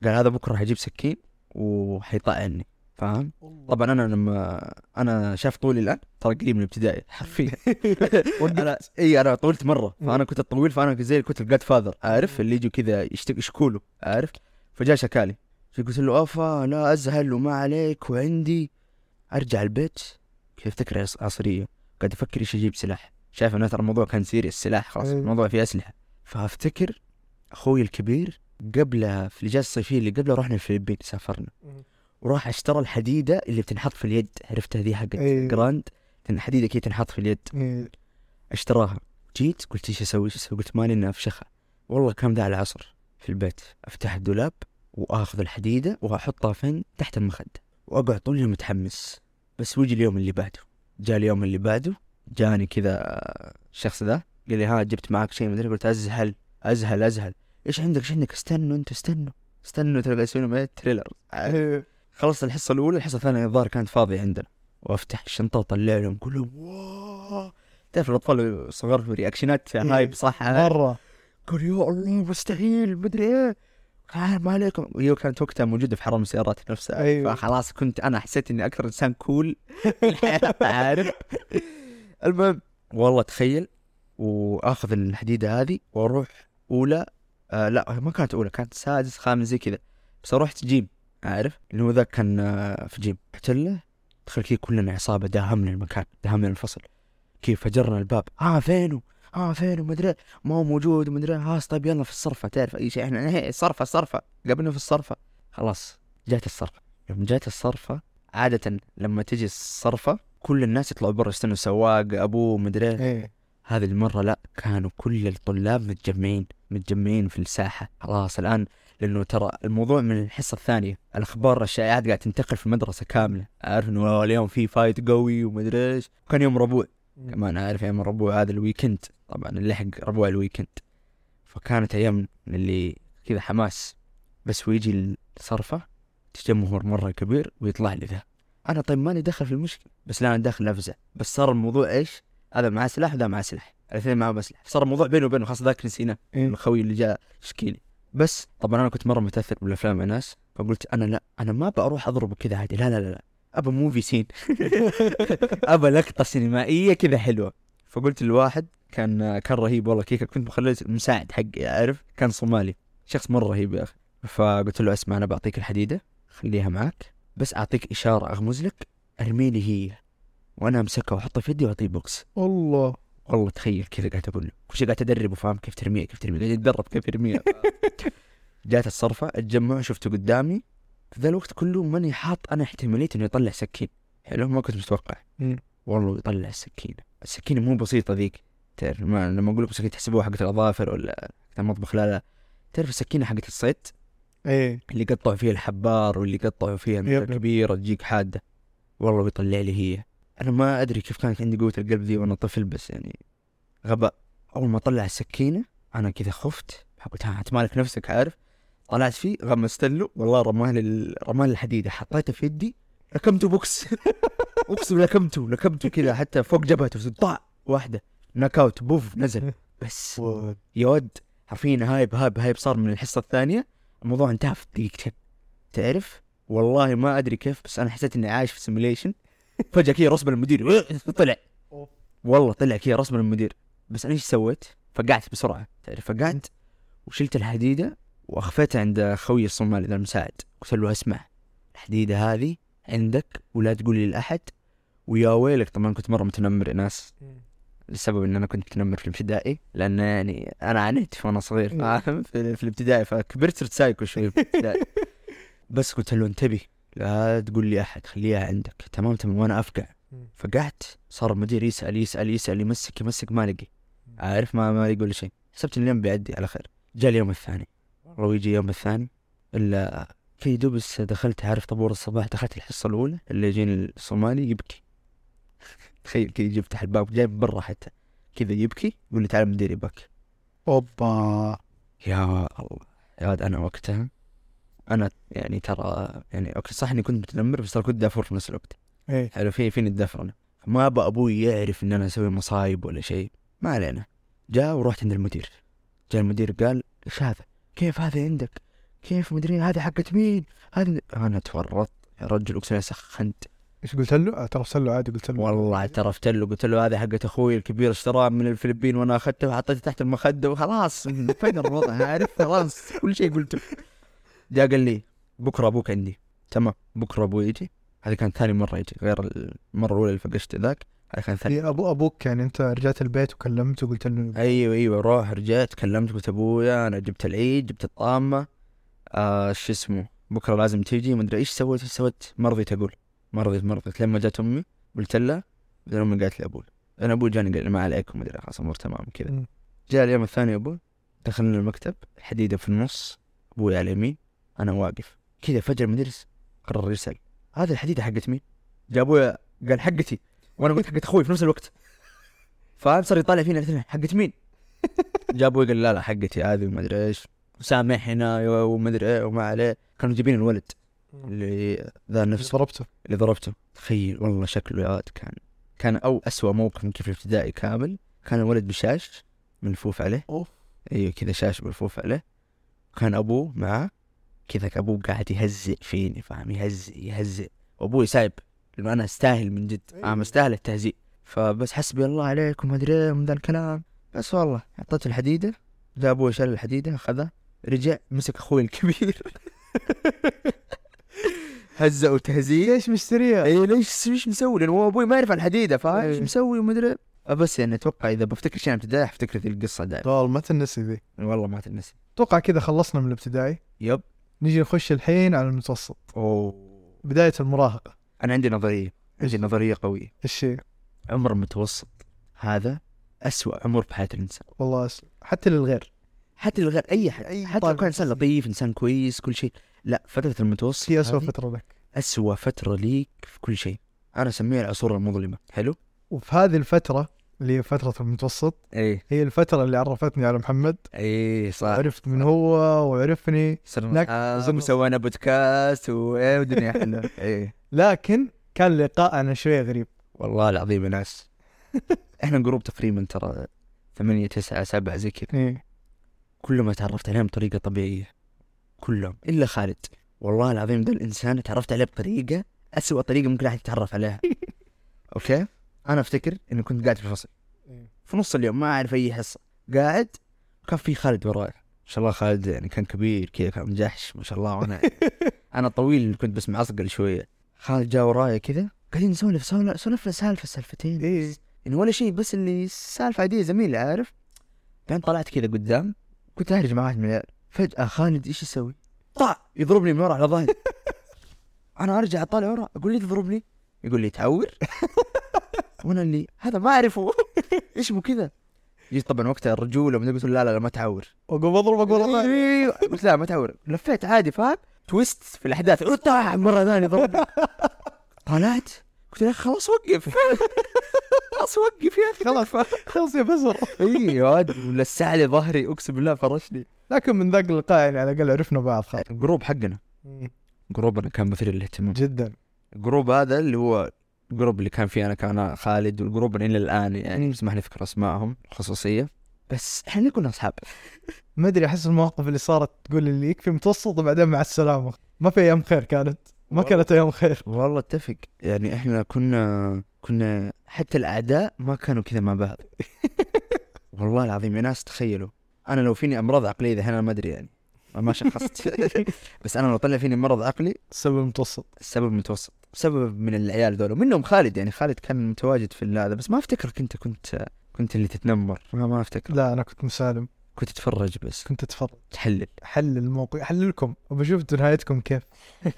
قال هذا بكرة حيجيب سكين وحيطعني فاهم؟ طبعا أنا لما أنا شاف طولي الآن ترى قريب من الابتدائي حرفيا. [LAUGHS] أنا إي أنا طولت مرة فأنا كنت طويل فأنا زي كنت ال Godfather عارف؟ اللي يجوا كذا يشتك يشكوا عارف؟ فجاء شكالي. قلت له افا لا أزهل وما عليك وعندي. أرجع البيت كيف عص- عصرية؟ قاعد أفكر إيش أجيب سلاح. شايف إنه ترى الموضوع كان serious سلاح خلاص إيه. الموضوع فيه أسلحة. فأفتكر أخوي الكبير قبلها في الاجازه الصيفية اللي قبلها رحنا الفلبين سافرنا. وراح اشترى الحديدة اللي بتنحط في اليد عرفتها ذي حقت إيه. جراند؟ حديدة كي تنحط في اليد. إيه. اشتراها. جيت قلت إيش أسوي؟ إيش أسوي؟ قلت مالي اني افشخها والله كان ذا العصر في البيت. أفتح الدولاب وآخذ الحديدة وأحطها فين؟ تحت المخدة. وأقعد طول اليوم متحمس. بس ويجي اليوم اللي بعده. جاء اليوم اللي بعده جاني كذا الشخص ذا قال لي ها جبت معك شيء مدري قلت أزهل أزهل أزهل. إيش عندك؟ إيش عندك؟ استنوا أنتوا استنوا. استنوا ترى قاعد يسوون trailer. [LAUGHS] خلصت الحصة الأولى الحصة الثانية الظاهر كانت فاضية عندنا. وأفتح الشنطة واطلع لهم أقول لهم واو. تعرف الأطفال الصغار في reactionات. hype صح؟ مرة. قال يا الله مستحيل مدري إيه. ما عليكم. وهي كانت وقتها موجودة في حرم السيارات نفسها. أيوة. فخلاص كنت أنا حسيت إني أكثر أنسان cool في الحياة [LAUGHS] عارف؟ المهم والله تخيل وأخذ الحديدة هذه وأروح أولى آه لا ما كانت أولى كانت سادس خامس زي كذا. بس رحت جيم عارف؟ اللي هو ذاك كان آه، في جيم. رحت له دخل كذا كلنا عصابة داهمنا المكان داهمنا الفصل. كيف فجرنا الباب. آه فينه آه فينه مدري ما هو موجود ومدري ها طيب يلا في الصرفة. تعرف أي شيء؟ إحنا هي صرفة صرفة. قبلنا في الصرفة. خلاص جات الصرفة. يوم جات الصرفة عادة لما تجي الصرفة كل الناس يطلعوا برا يستنوا سواق أبوه مدري إيه. هذه المرة لا كانوا كل الطلاب متجمعين متجمعين في الساحة. خلاص الآن لأنه ترى الموضوع من الحصة الثانية. الأخبار الشائعات قاعد تنتقل في المدرسة كاملة. عارف إنه اليوم في فايت قوي ومدري إيش. كان يوم ربوع. كمان عارف يوم الربوع هذا ال weekend. طبعا اللي لحق ربوع ال weekend. فكانت أيام اللي كذا حماس. بس ويجي الصرفة تجمهر مرة كبير ويطلع لي ذا أنا طيب ماني دخل في المشكلة بس لا أنا داخل أفزع. بس صار الموضوع إيش؟ هذا معاه سلاح وذا معاه سلاح. الاثنين معاه سلاح. صار الموضوع بيني وبينه خلاص ذاك نسيناه إيه. الخوي اللي جاء يشكي لي بس طبعا أنا كنت مرة متأثر بالأفلام مع ناس فقلت أنا لا أنا ما بروح اضربه كذا عادي. لا لا لا, لا. ابى موفي سين [LAUGHS] ابى لقطة سينمائية كذا حلوة. فقلت لواحد كان كان رهيب والله كيكا كنت مخليه مساعد حقي عارف كان صومالي. شخص مرة رهيب يا أخي. فقلت له اسمع أنا بعطيك الحديدة خليها معك بس أعطيك إشارة أغمز لك ارمي لي هي. وأنا أمسكها وأحطها في يدي وأعطيه بوكس. والله. والله تخيل كذا قاعد أقول له. كل شيء قاعد أدربه فاهم؟ كيف ترميها كيف ترميها؟ قاعد يتدرب كيف يرميها. [LAUGHS] جات الصرفة اتجمع شفته قدامي. في ذا الوقت كله ماني حاط أنا احتمالية إنه يطلع سكين. حلو ما كنت متوقع. والله يطلع السكينه السكينه مو بسيطة ذيك. تعرف ما لما أقول لكم سكينه تحسبوها حقت الأظافر ولا حقت المطبخ لا لا. تعرف السكينة حقت الصيد؟ إيه. اللي قطعوا فيها الحبار واللي قطعوا فيها يب. كبيرة تجيك حادة. والله بيطلع لي هي. أنا ما أدري كيف كانت عندي قوة القلب ذي وأنا طفل بس يعني غباء. أول ما طلع السكينة أنا كذا خفت. قلت ها تمالك نفسك عارف؟ طلعت فيه غمزت له والله رماه لل... رماه الحديدة حطيته في يدي لكمته بوكس. اقسم لكمته لكمته كذا حتى فوق جبهته طاع واحدة knock out بوف نزل. بس. يا ود حرفيا hype hype hype صار من الحصة الثانية. الموضوع انتهى في دقيقتين تعرف؟ والله ما أدري كيف بس أنا حسيت إني عايش في simulation فجأة كذا رسم المدير. [LAUGHS] طلع. والله طلع كذا رسم المدير. بس أنا إيش سويت؟ فقعت بسرعة. تعرف فقعت؟ وشلت الحديدة واخفيتها عند خوي الصومالي ذا المساعد قلت له أسمع الحديدة هذه عندك ولا تقول لي لأحد؟ ويا ويلك طبعا كنت مرة متنمر يا ناس. لسبب إن أنا كنت متنمر في الابتدائي لأن يعني أنا عانيت وأنا صغير. فاهم؟ في, في الابتدائي فكبرت صرت سايكو شوي في الابتدائي. [LAUGHS] بس قلت له انتبه لا تقول لي احد خليها عندك. تمام تمام وأنا أفقع. فقعت صار المدير يسأل يسأل يسأل يمسك يمسك ما لقي. عارف؟ ما ما يقول لي شيء. حسبت ان اليوم بيعدي على خير. جاء اليوم الثاني. والله يجي اليوم الثاني إلا كذا دوبي دخلت عارف طابور الصباح دخلت الحصة الأولى اللي يجيني الصومالي يبكي. [LAUGHS] تخيل كذا يجي يفتح الباب جاي من برا حتى. كذا يبكي يقول لي تعال مدير يبك أبى. يا الله. يا ولد أنا وقتها أنا يعني ترى يعني okay صح إني كنت متنمر بس ترى كنت دافور في نفس الوقت. إيه. حلو في فيني الدفر أنا. ما أبى أبوي يعرف إن أنا أسوي مصايب ولا شيء. ما علينا. جاء ورحت عند المدير. جاء المدير قال إيش هذا؟ كيف هذا عندك؟ كيف مدري هذا حقت مين؟ هذا أنا تورطت يا رجل أقسم سخنت. إيش قلت له؟ اعترفت له عادي قلت له. والله اعترفت له قلت له هذه حقت أخوي الكبير اشتراها من الفلبين وأنا أخذته وحطيته تحت المخدة وخلاص. [LAUGHS] انفجر الوضع؟ عارف خلاص كل شيء قلته. جاء قال لي بكرة أبوك عندي. تمام بكرة أبوي يجي. هذه كانت ثاني مرة يجي غير المرة الأولى اللي فقشت ذاك. ثاني في ابو أبوك يعني أنت رجعت البيت وكلمته وقلت له أيوه أيوه روح رجعت كلمت قلت أبويا أنا جبت العيد جبت الطامه آه شو اسمه؟ بكرة لازم تيجي ما أدري إيش سويت إيش سويت ما رضيت أقول ما رضيت ما رضيت لما جت أمي قلت لها بعدين أمي قالت لي أبوي. أنا أبوي جاني قال ما عليكم ما أدري خلاص امور تمام كذا. جاء اليوم الثاني أبوي دخلنا المكتب الحديده في النص أبوي على اليمين أنا واقف. كذا فجأة المدرس قرر يسأل هذه الحديدة حقت مين؟ جاء قال حقتي. وأنا قلت حقت أخوي في نفس الوقت. فاهم؟ صار يطالع فينا الاثنين حقت مين؟ جاء أبوي قال لا لا حقتي هذه وما أدري إيش. سامحنا وما أدري إيه وما عليه. كانوا جايبين الولد اللي ذا نفسه ضربته. اللي ضربته. تخيل والله شكله يا ولد كان كان أو أسوأ موقف يمكن في الابتدائي كامل. كان الولد بشاش ملفوف عليه. أوف. إيوه كذا شاش ملفوف عليه. كان أبوه معاه. كذا أبوه قاعد يهزئ فيني فاهم؟ يهزئ يهزئ. وابوي سايب لأنه أنا استاهل من جد. أنا استاهل التهزيء. فبس حسبي الله عليكم ما أدري إيه من ذا الكلام. بس والله حطيت الحديدة. جاء أبوي شال الحديدة أخذها. رجع مسك أخوي الكبير. [LAUGHS] هزأه تهزيء ليش مشتريها؟ اي ليش إيش مسوي؟ لأنه هو أبوي ما يعرف الحديدة فاهم؟ إيش إيه. مسوي وما أدري بس يعني أتوقع إذا بفتكر شيء عن ابتدائي أفتكر ذي القصة دائما. طال ما تنسي ذي. والله ما تنسي. أتوقع كذا خلصنا من الابتدائي. يب. نجي نخش الحين على المتوسط. أوه. بداية المراهقة. أنا عندي نظرية عندي؟ نظرية قوية. إيش؟ عمر المتوسط هذا أسوأ عمر في حياه الإنسان. والله أس... حتى للغير. حتى لغير أي حد أي حتى لو كان إنسان. لطيف إنسان كويس كل شيء. لا فترة المتوسط هي أسوأ فترة لك. أسوأ فترة ليك في كل شيء. أنا أسميها العصور المظلمة. حلو؟ وفي هذه الفترة اللي هي فترة المتوسط إيه. هي الفترة اللي عرفتني على محمد. إيه صح. عرفت من هو وعرفني. صرنا صرنا- وسوينا بودكاست وايه ودنيا حلوة. [LAUGHS] إيه. لكن كان لقاءنا شوية غريب. والله العظيم يا ناس. [LAUGHS] إحنا جروب تقريبا ترى ثمانية تسعة سبعة زي كذا. إيه. كلهم تعرفت عليهم بطريقة طبيعية. كلهم إلا خالد. والله العظيم ده الإنسان تعرفت عليه بطريقة أسوأ طريقة ممكن أحد يتعرف عليها. [LAUGHS] أوكي؟ أنا أفتكر إني كنت قاعد في الفصل. إيه. في نص اليوم ما أعرف أي حصة. قاعد وكان في خالد وراي. ما شاء الله خالد يعني كان كبير كذا كان مجحش ما شاء الله وأنا [LAUGHS] أنا طويل كنت بس معصقل شوية. خالد جاء وراي كذا قاعدين نسولف سولف سولفنا سالفة سالفتين. إيه. يعني ولا شيء بس اللي سالفة عادية زميل عارف؟ بعدين طلعت كذا قدام كنت اهرج مع واحد من العيال فجأة خالد إيش يسوي؟ طع يضربني من ورا على ظهري. [LAUGHS] أنا أرجع أطالع ورا أقول لي تضربني؟ يقول لي تعور. [LAUGHS] وأنا اللي هذا ما أعرفه. [LAUGHS] إيش مو كذا؟ جيت طبعا وقتها الرجولة قلت له لا لا لا ما تعور. وقوم اضربك ظهري. إيه، قلت لا ما تعور. لفيت عادي فاهم؟ تويست في الأحداث. طاح مرة ثانية ضربني. [LAUGHS] طلعت؟ قلت له خلاص وقف. [LAUGHS] خلاص وقف يا أخي خلاص خلاص يا بزر. [LAUGHS] إي يا واد ولسع لي ظهري أقسم بالله فرشني. لكن من ذاك اللقاء يعني على الأقل عرفنا بعض خلاص. الجروب حقنا. groupنا كان مثير للاهتمام. جدا. ال group هذا اللي هو ال group اللي كان فيه أنا كان خالد وال group إلى الآن يعني. بس ما نذكر أسمائهم خصوصيه بس إحنا كنا أصحاب. ما أدري أحس المواقف اللي صارت تقول اللي يكفي متوسط وبعدين مع السلامة. ما في أيام خير كانت. ما. كانت أيام خير. والله أتفق. يعني إحنا كنا كنا حتى الأعداء ما كانوا كذا مع بعض. [LAUGHS] والله العظيم يا ناس تخيلوا. أنا لو فيني امراض عقليه ذا أنا ما أدري يعني. ما شخصت. [LAUGHS] بس أنا لو طلع فيني مرض عقلي السبب المتوسط السبب متوسط. سبب من العيال ذول ومنهم خالد يعني. خالد كان متواجد في هذا. بس ما أفتكرك أنت كنت كنت اللي تتنمر. ما ما افتكر لا أنا كنت مسالم. كنت تتفرج بس. كنت أتفرج. تحلل. احلل الموقف. أحللكم. وبشوف نهايتكم كيف.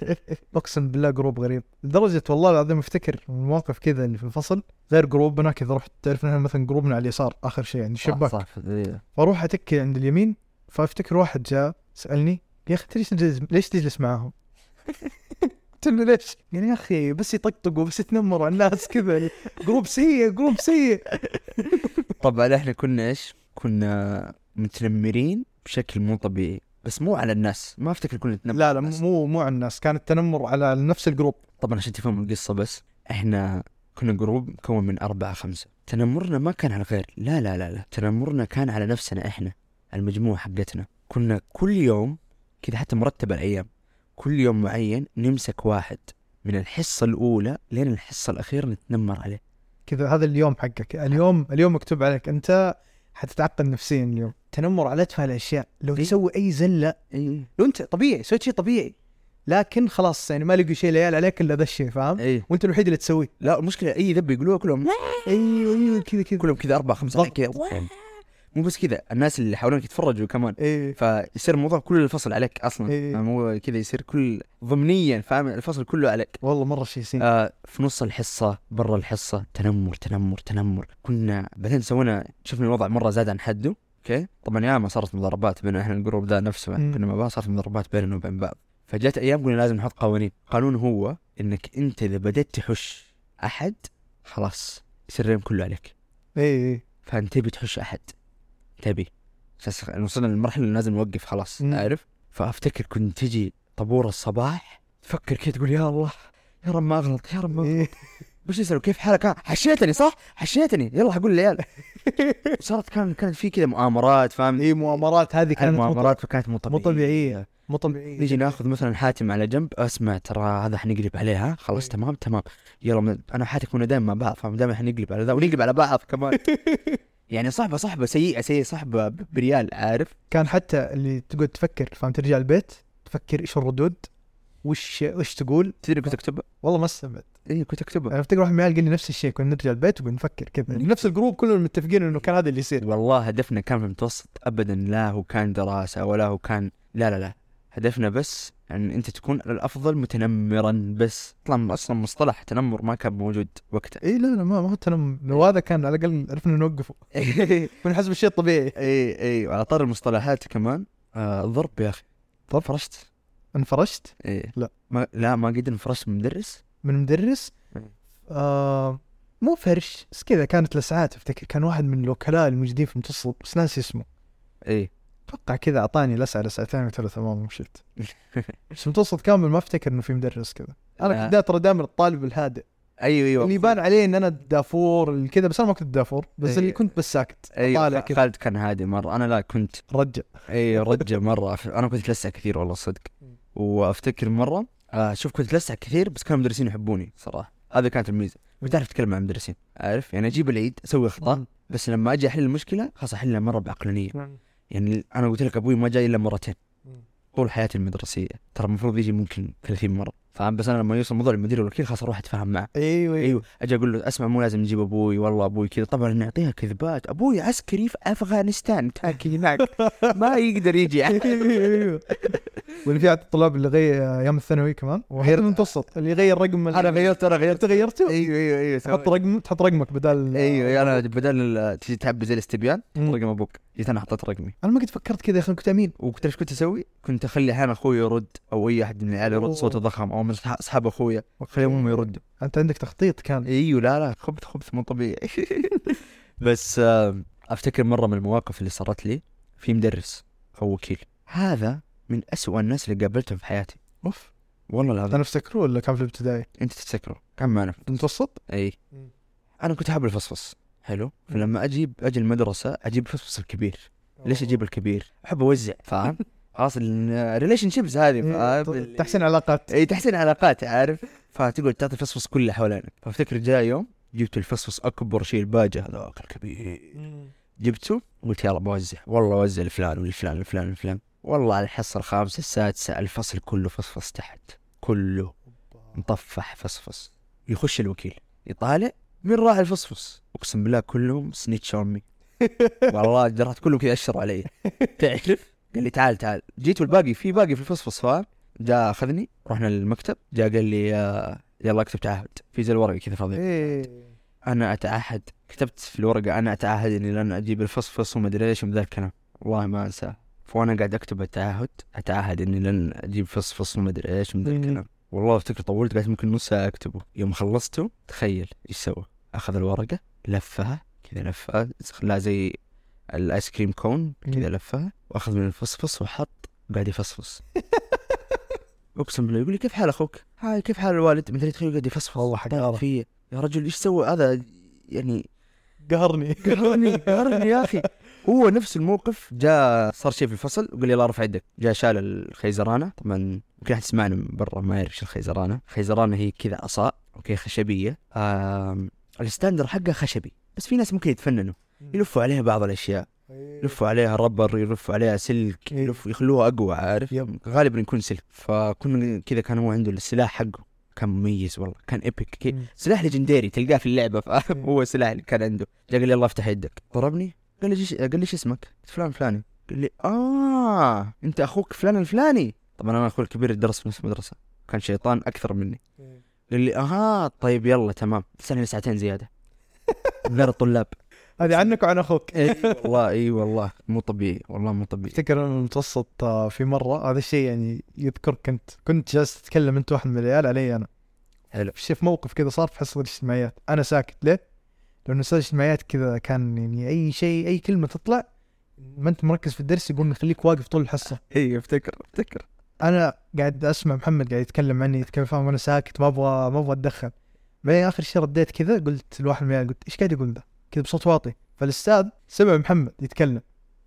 [LAUGHS] أقسم بالله group غريب. لدرجة والله العظيم أفتكر مواقف كذا اللي في الفصل. غير groupنا كذا. رحت تعرف مثلا groupنا على اليسار. آخر شيء عند الشباك. صح إيه. فأروح أتكي عند اليمين. فأفتكر واحد جاء سألني يا أخي ليش تجلس ليش تجلس معاهم؟ [LAUGHS] قلت له ليش؟ قال يا أخي بس يطقطقوا بس يتنمروا على الناس كذا. group سيء group سيء. [LAUGHS] طبعا إحنا كنا إيش؟ كنا متنمرين بشكل مو طبيعي. بس مو على الناس. ما أفتكر كنا نتنمر لا لا الناس. مو مو على الناس. كان التنمر على نفس ال group. طبعا عشان تفهموا القصة بس إحنا كنا group مكون من أربعة خمسة. تنمرنا ما كان على غير. لا لا لا لا. تنمرنا كان على نفسنا إحنا المجموعة حقتنا. كنا كل يوم كذا حتى مرتب الأيام كل يوم معين نمسك واحد من الحصة الأولى لين الحصة الأخيرة نتنمر عليه. كذا هذا اليوم حقك. اليوم اليوم مكتوب عليك. أنت حتتعقد نفسيا اليوم. تنمر على اتفه الأشياء. لو إيه. تسوي أي زلة اي لو أنت طبيعي سويت شيء طبيعي. لكن خلاص يعني ما لقوا شيء العيال عليك إلا ذا الشيء فاهم؟ إيه. وأنت الوحيد اللي تسويه. لا المشكلة أي ذب يقولوها كلهم. أيوه أيوه كذا كذا. كلهم كذا أربع خمس. كذا. مو بس كذا الناس اللي حولك يتفرجوا كمان. إيه. فيصير الموضوع كل الفصل عليك أصلا. إيه. يعني مو كذا يصير كل ضمنيا فاهم؟ الفصل كله عليك. والله مرة شيء سيء آه في نص الحصة برا الحصة تنمر تنمر تنمر. كنا بعدين سوينا شفنا الوضع مرة زاد عن حده okay؟ طبعا يا ما صارت مضاربات بين إحنا ال group ذا نفسه مم. كنا مع بعض صارت مضاربات بيننا وبين بعض. فجت أيام قلنا لازم نحط قوانين. قانون هو إنك أنت إذا بديت تحش أحد خلاص يصير اليوم كله عليك. إيه إيه. فأنت تبي تحش أحد. تبي. بس وصلنا للمرحلة اللي لازم نوقف خلاص مم. عارف؟ فأفتكر كنت تجي طابور الصباح تفكر كذا تقول يا الله يا رب ما أغلط يا رب ما. إيه. بس يسألوا كيف حالك؟ ها حشيتني صح؟ حشيتني. يلا حقول للعيال [LAUGHS] صارت كان كانت في كذا مؤامرات فاهم؟ إيه مؤامرات. هذه كانت مؤامرات فكانت مو طبيعية. مو طبيعية. مو طبيعية نيجي ناخذ مثلا حاتم على جنب أسمع ترى هذا حنقلب عليه ها؟ خلاص إيه. تمام تمام. يلا من- أنا وحاتم كنا دائما مع بعض فاهم؟ دائما حنقلب على ذا ونقلب على بعض كمان. [LAUGHS] يعني صحبه صحبه سيئة سيئة صحبه بريال عارف؟ كان حتى اللي تقعد تفكر فاهم ترجع البيت تفكر إيش الردود؟ وش وش تقول؟ تدري كنت أكتبها؟ والله ما استمعت. اي كنت أكتبها. أنا افتكر واحد من قال لي نفس الشيء كنا نرجع البيت ونقعد نفكر كذا. نفس ال group كلنا متفقين إنه كان هذا اللي يصير. والله هدفنا كان في المتوسط ابدا لا هو كان دراسة ولا هو كان لا لا لا. هدفنا بس ان أنت تكون على الأفضل متنمرا بس. طبعا أصلا مصطلح تنمر ما كان موجود وقتها. اي لا لا ما هو تنمر لو هذا كان على الأقل عرفنا نوقفه اي كنا [LAUGHS] نحسب الشيء الطبيعي. اي وعلى طار المصطلحات كمان آه الضرب يا أخي. ضرب؟ فرشت انفرشت؟ اي لا. ما لا ما قد انفرشت من مدرس. من مدرس؟ إيه. آه مو فرش. بس كذا كانت لسعات أفتكر كان واحد من الوكلاء الموجودين في المتوسط بس ناسي اسمه. اي أتوقع كذا أعطاني لسعه لسعتين وثلاث تمام ومشيت. [LAUGHS] بس المتوسط كامل ما أفتكر إنه في مدرس كذا. أنا لا. كنت دا- ترى دائما الطالب الهادئ. أيوه أيوه. اللي يبان عليه إن أنا الدافور كذا بس أنا ما كنت دافور بس إيه. اللي كنت بس ساكت أيوه طالع كذا. خالد كان هادي مرة. أنا لا كنت رجع. اي رجع مرة. أنا كنت أتلسع كثير والله صدق. [LAUGHS] وأفتكر مرة آه شوف كنت أتلسع كثير بس كانوا المدرسين يحبوني صراحة. هذه كانت الميزة. كنت اعرف اتكلم مع المدرسين عارف يعني أجيب العيد أسوي إخطاء بس لما أجي أحل المشكلة خلاص أحلها مرة بعقلانية. يعني أنا قلت لك أبوي ما جاي إلا مرتين طول حياتي المدرسية. ترى المفروض يجي ممكن 30 مرة. فاهم بس أنا لما يوصل موضوع المدير والوكيل خلاص أروح أتفاهم معه. أيوه. أيوه. أجي أقول له أسمع مو لازم نجيب أبوي والله أبوي كذا. طبعا نعطيها كذبات. أبوي عسكري في أفغانستان تاكي هناك. [LAUGHS] ما يقدر يجي أيوه واللي الطلاب اللي غير أيام الثانوي كمان. وغير المتوسط اللي يغير رقم أنا غيرت أنا غيرت. أنت غيرته أيوه أيوه أيوه. تحط رقم تحط رقمك بدل أيوه أنا بدل ال- تجي تعبي زي الاستبيان. رقم أبوك. جيت أنا حطيت رقمي. أنا ما قد فكرت كذا يا أخي كنت أمين. وكنت إيش كنت أسوي؟ كنت أخلي أحيانا أخوي يرد أو أي أحد من العيال يرد. صوته ضخم أو من اصحاب أخويا خليهم هم يردوا. انت عندك تخطيط كان. إيوه لا لا خبث خبث مو طبيعي. [LAUGHS] بس آه، أفتكر مرة من المواقف اللي صارت لي في مدرس أو وكيل. هذا من أسوأ الناس اللي قابلتهم في حياتي. أوف. والله العظيم. أنا أفتكره ولا كان في الابتدائي؟ أنت تفتكره. كان معنا. في المتوسط؟ إي. أنا كنت أحب الفصفص. حلو. فلما أجيب أجي المدرسة أجيب الفصفص الكبير. ليش أجيب الكبير؟ أحب أوزع فاهم؟ [LAUGHS] خلاص ال relationships هذه؟ إيه، تحسين علاقات. اي تحسين علاقات عارف؟ فتقعد تعطي الفصفص كله حوالينك فافتكر جاء يوم جبت الفصفص أكبر شيء الباجة هذاك الكبير جبته وقلت يلا بوزع. والله اوزع لفلان ولفلان ولفلان ولفلان والله على الحصة الخامسة السادسة الفصل كله فصفص تحت. كله مطفح فصفص. يخش الوكيل يطالع مين راح الفصفص. أقسم بالله كلهم سنيتش امي [LAUGHS] والله جرحت كلهم كذا اشروا علي. [LAUGHS] تعرف؟ قال لي تعال تعال. جيت والباقي في باقي في الفصفص فاهم؟ جاء أخذني رحنا للمكتب جاء قال لي آه، يلا اكتب تعهد. في زي الورقة كذا فاضية. إيه. أنا أتعهد. كتبت في الورقة أنا أتعهد إني لن أجيب الفصفص وما أدري إيش من ذا الكلام. والله ما انساه فوانا قاعد أكتب التعهد أتعهد إني لن أجيب فصفص وما أدري إيش من ذا. الكلام. والله أفتكر طولت قعدت ممكن نص ساعة أكتبه. يوم خلصته تخيل إيش سوى. أخذ الورقة لفها كذا لفها خلاها زي الآيس كريم كون كذا. لفها وأخذ من الفصفص وحط وقاعد يفصفص [LAUGHS] أقسم بالله يقول لي كيف حال أخوك؟ هاي كيف حال الوالد؟ مدري تخيل قاعد يفصفص والله حقارة. فيه يا رجل إيش سوى؟ هذا يعني قهرني. قهرني [LAUGHS] قهرني يا أخي. هو نفس الموقف جاء صار شيء في الفصل وقال لي يلا ارفع يدك. جاء شال الخيزرانة. طبعا يمكن أحد يسمعني من برا ما يعرف إيش الخيزرانة. الخيزرانه هي كذا عصا أوكي خشبية. ال standard حقها خشبي. بس في ناس ممكن يتفننوا. يلفوا عليها بعض الأشياء. يلفوا عليها rubber يلفوا عليها سلك إيه. يلفوا يخلوها أقوى عارف؟ yep. غالبا يكون سلك. فكنا كذا كان هو عنده السلاح حقه. كان مميز والله. كان epic. سلاح legendary تلقاه في اللعبة. إيه. هو سلاح اللي كان عنده. جا قال لي يلا افتح يدك. ضربني قال لي قال لي اسمك؟ قلت فلان فلاني. قال لي آه أنت أخوك فلان الفلاني. طبعا أنا أخوي الكبير درس في نفس المدرسة كان شيطان أكثر مني. قال لي أها طيب يلا تمام. استنى ساعتين زيادة. [LAUGHS] غير الطلاب هذه عنك وعن أخوك. اي [LAUGHS] والله اي والله مو طبيعي والله مو طبيعي. افتكر أنا المتوسط آه، في مرة؟ هذا الشيء يعني يذكرك انت كنت جالس تتكلم أنت وأحد من العيال علي أنا. حلو. في موقف كذا صار في حصة الاجتماعيات. أنا ساكت ليه؟ لأنه أستاذ الاجتماعيات كذا كان يعني أي شيء أي كلمة تطلع ما أنت مركز في الدرس يقول خليك واقف طول الحصة. اي أفتكر أفتكر. أنا قاعد أسمع محمد قاعد يتكلم عني يتكلم فاهم وأنا ساكت ما أبغى ما أبغى أتدخل. بعدين آخر شيء رديت كذا قلت لواحد من قلت إيش قاعد يقول ذا؟ كذا بصوت واطي. فالأستاذ سمع محمد يتكلم.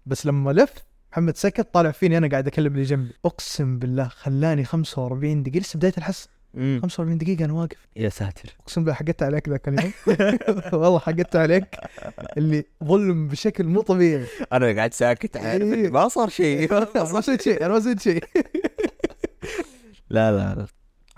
بس لما لف محمد سكت طالع فيني أنا قاعد أكلم اللي جنبي. أقسم بالله خلاني 45 دقيقة. لسه بدايه الحصة؟ مم. 45 دقيقة أنا واقف. يا ساتر. أقسم بالله حقدت عليك ذاك اليوم. [LAUGHS] [LAUGHS] والله حقدت عليك. اللي ظلم بشكل مو طبيعي. أنا قاعد ساكت. عارف إيه. ما صار شيء. [LAUGHS] ما سويت شيء. أنا ما سويت شيء. لا لا لا.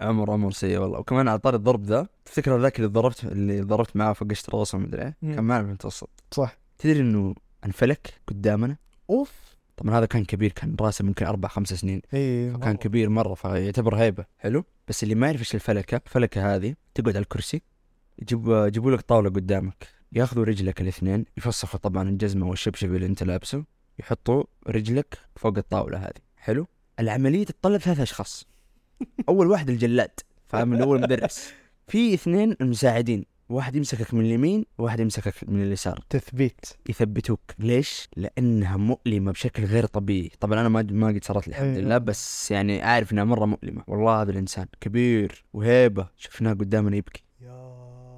عمر عمر سيء والله. وكمان على طاري الضرب ذا تفتكر ذاك اللي ضربت اللي ضربت معاه فقشت راسه مدري إيه. كان معنا في المتوسط. صح. تدري إنه انفلك قدامنا؟ أوف. طبعا هذا كان كبير كان راسه ممكن أربع خمس سنين. اي فكان كبير مرة فيعتبر هيبة. حلو. بس اللي ما يعرف إيش الفلكة الفلكه هذه تقعد على الكرسي يجيب يجيبوا لك طاولة قدامك. ياخذوا رجلك الاثنين يفسخوا طبعا الجزمة والشبشب اللي أنت لابسه يحطوا رجلك فوق الطاولة هذه. حلو. العملية تتطلب ثلاث أشخاص. أول واحد الجلاد فاهم؟ اللي هو المدرس. في اثنين المساعدين واحد يمسكك من اليمين وواحد يمسكك من اليسار. تثبيت. يثبتوك. ليش؟ لأنها مؤلمة بشكل غير طبيعي. طبعا أنا ما ما قد صارت لي الحمد أيوة. لله بس يعني عارف إنها مرة مؤلمة. والله هذا الإنسان كبير وهيبة. شفناه قدامنا يبكي.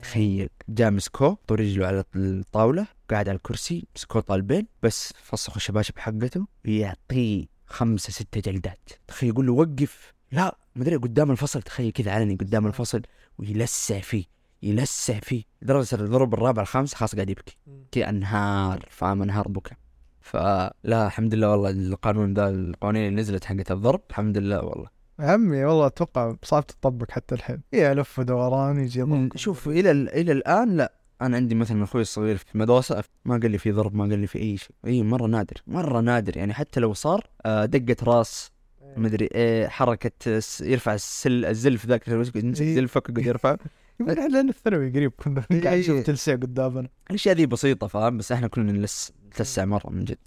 تخيل. جاء مسكوه طول رجله على الطاولة قاعد على الكرسي مسكوه طالبين بس فسخوا الشباشب حقته يعطيه خمسة ستة جلدات. تخيل يقول له وقف. لا مدري قدام الفصل تخيل كذا علني قدام الفصل ويلسع فيه يلسع فيه لدرجة الضرب الرابع الخامس خلاص قاعد يبكي. كذا أنهار فاهم أنهار بكى فلا الحمد لله والله القانون ذا القوانين اللي نزلت حقت الضرب الحمد لله والله. عمي والله أتوقع صعب تطبق حتى الحين. يا لف ودوران يجي. شوف إلى ال- إلى الآن لا. أنا عندي مثلا أخوي الصغير في المدرسة ما قال لي في ضرب ما قال لي في أي شيء. إي مرة نادر مرة نادر. يعني حتى لو صار آه، دقة راس مدري إيه حركة يرفع السل الزلف ذاك يمسك إيه. زلفك يقعد يرفع. [LAUGHS] يمكن إحنا لنا الثانوي قريب كنا إيه، قاعد نشوف إيه. تلسع قدامنا. الأشياء ذي بسيطة فاهم؟ بس إحنا كلنا نلس نتلسع مرة من جد.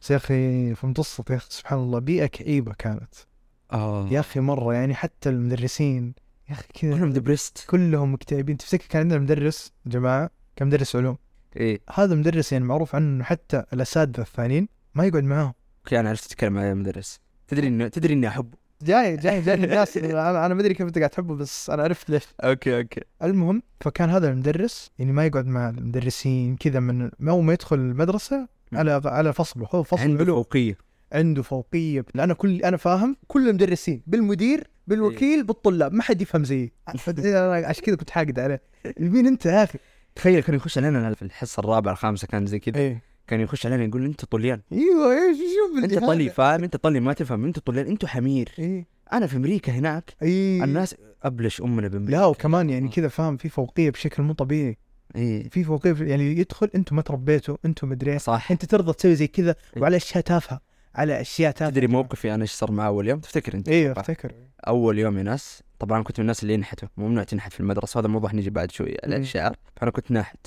بس يا أخي في متوسط يا أخي سبحان الله بيئة كئيبة كانت. آه. يا أخي مرة يعني حتى المدرسين يا أخي كذا كلهم depressed كلهم مكتئبين. تفتكر كان عندنا مدرس جماعة؟ كان مدرس علوم. إيه. هذا مدرس يعني معروف عنه حتى الأساتذة الثانيين ما يقعد معاهم. أوكي أنا عرفت اتكلم عن المدرس تدري انه تدري إني أحبه. جاي جاي جاي [LAUGHS] الناس أنا أنا ما أدري كيف أنت قاعد تحبه بس أنا عرفت ليش. أوكي أوكي. المهم فكان هذا المدرس يعني ما يقعد مع المدرسين كذا من ما هو ما يدخل المدرسة على على فصله هو فصل عنده علوم فوقية. عنده فوقية. أنا كل أنا فاهم كل المدرسين بالمدير بالوكيل بالطلاب ما حد يفهم زيي. [LAUGHS] عشان كذا كنت حاقد عليه. مين أنت يا أخي. تخيل كان يخش علينا في الحصة الرابعة الخامسة كان زي كذا. إيه. كان يخش علينا يقول أنت طليان. إيوه إيش شوف أنت طلي. فاهم؟ أنت طلي ما تفهم. أنت طليان أنتوا حمير. إيه. أنا في أمريكا هناك إيه. الناس أبلش أمنا بأمريكا. لا وكمان يعني كذا فاهم؟ في فوقية بشكل مو طبيعي. إيه. في فوقية يعني يدخل أنتم ما تربيتوا أنتم مدري. صح. أنت ترضى تسوي زي كذا إيه. وعلى أشياء تافهة على أشياء تافهة. تدري موقفي أنا إيش صار معي أول يوم؟ تفتكر أنت؟ صح. أفتكر. أول يوم يا ناس طبعا كنت من الناس اللي ينحتوا ممنوع تنحت في المدرسة هذا موضوع نجي بعد شوي على مم. الشعر فأنا كنت ناحت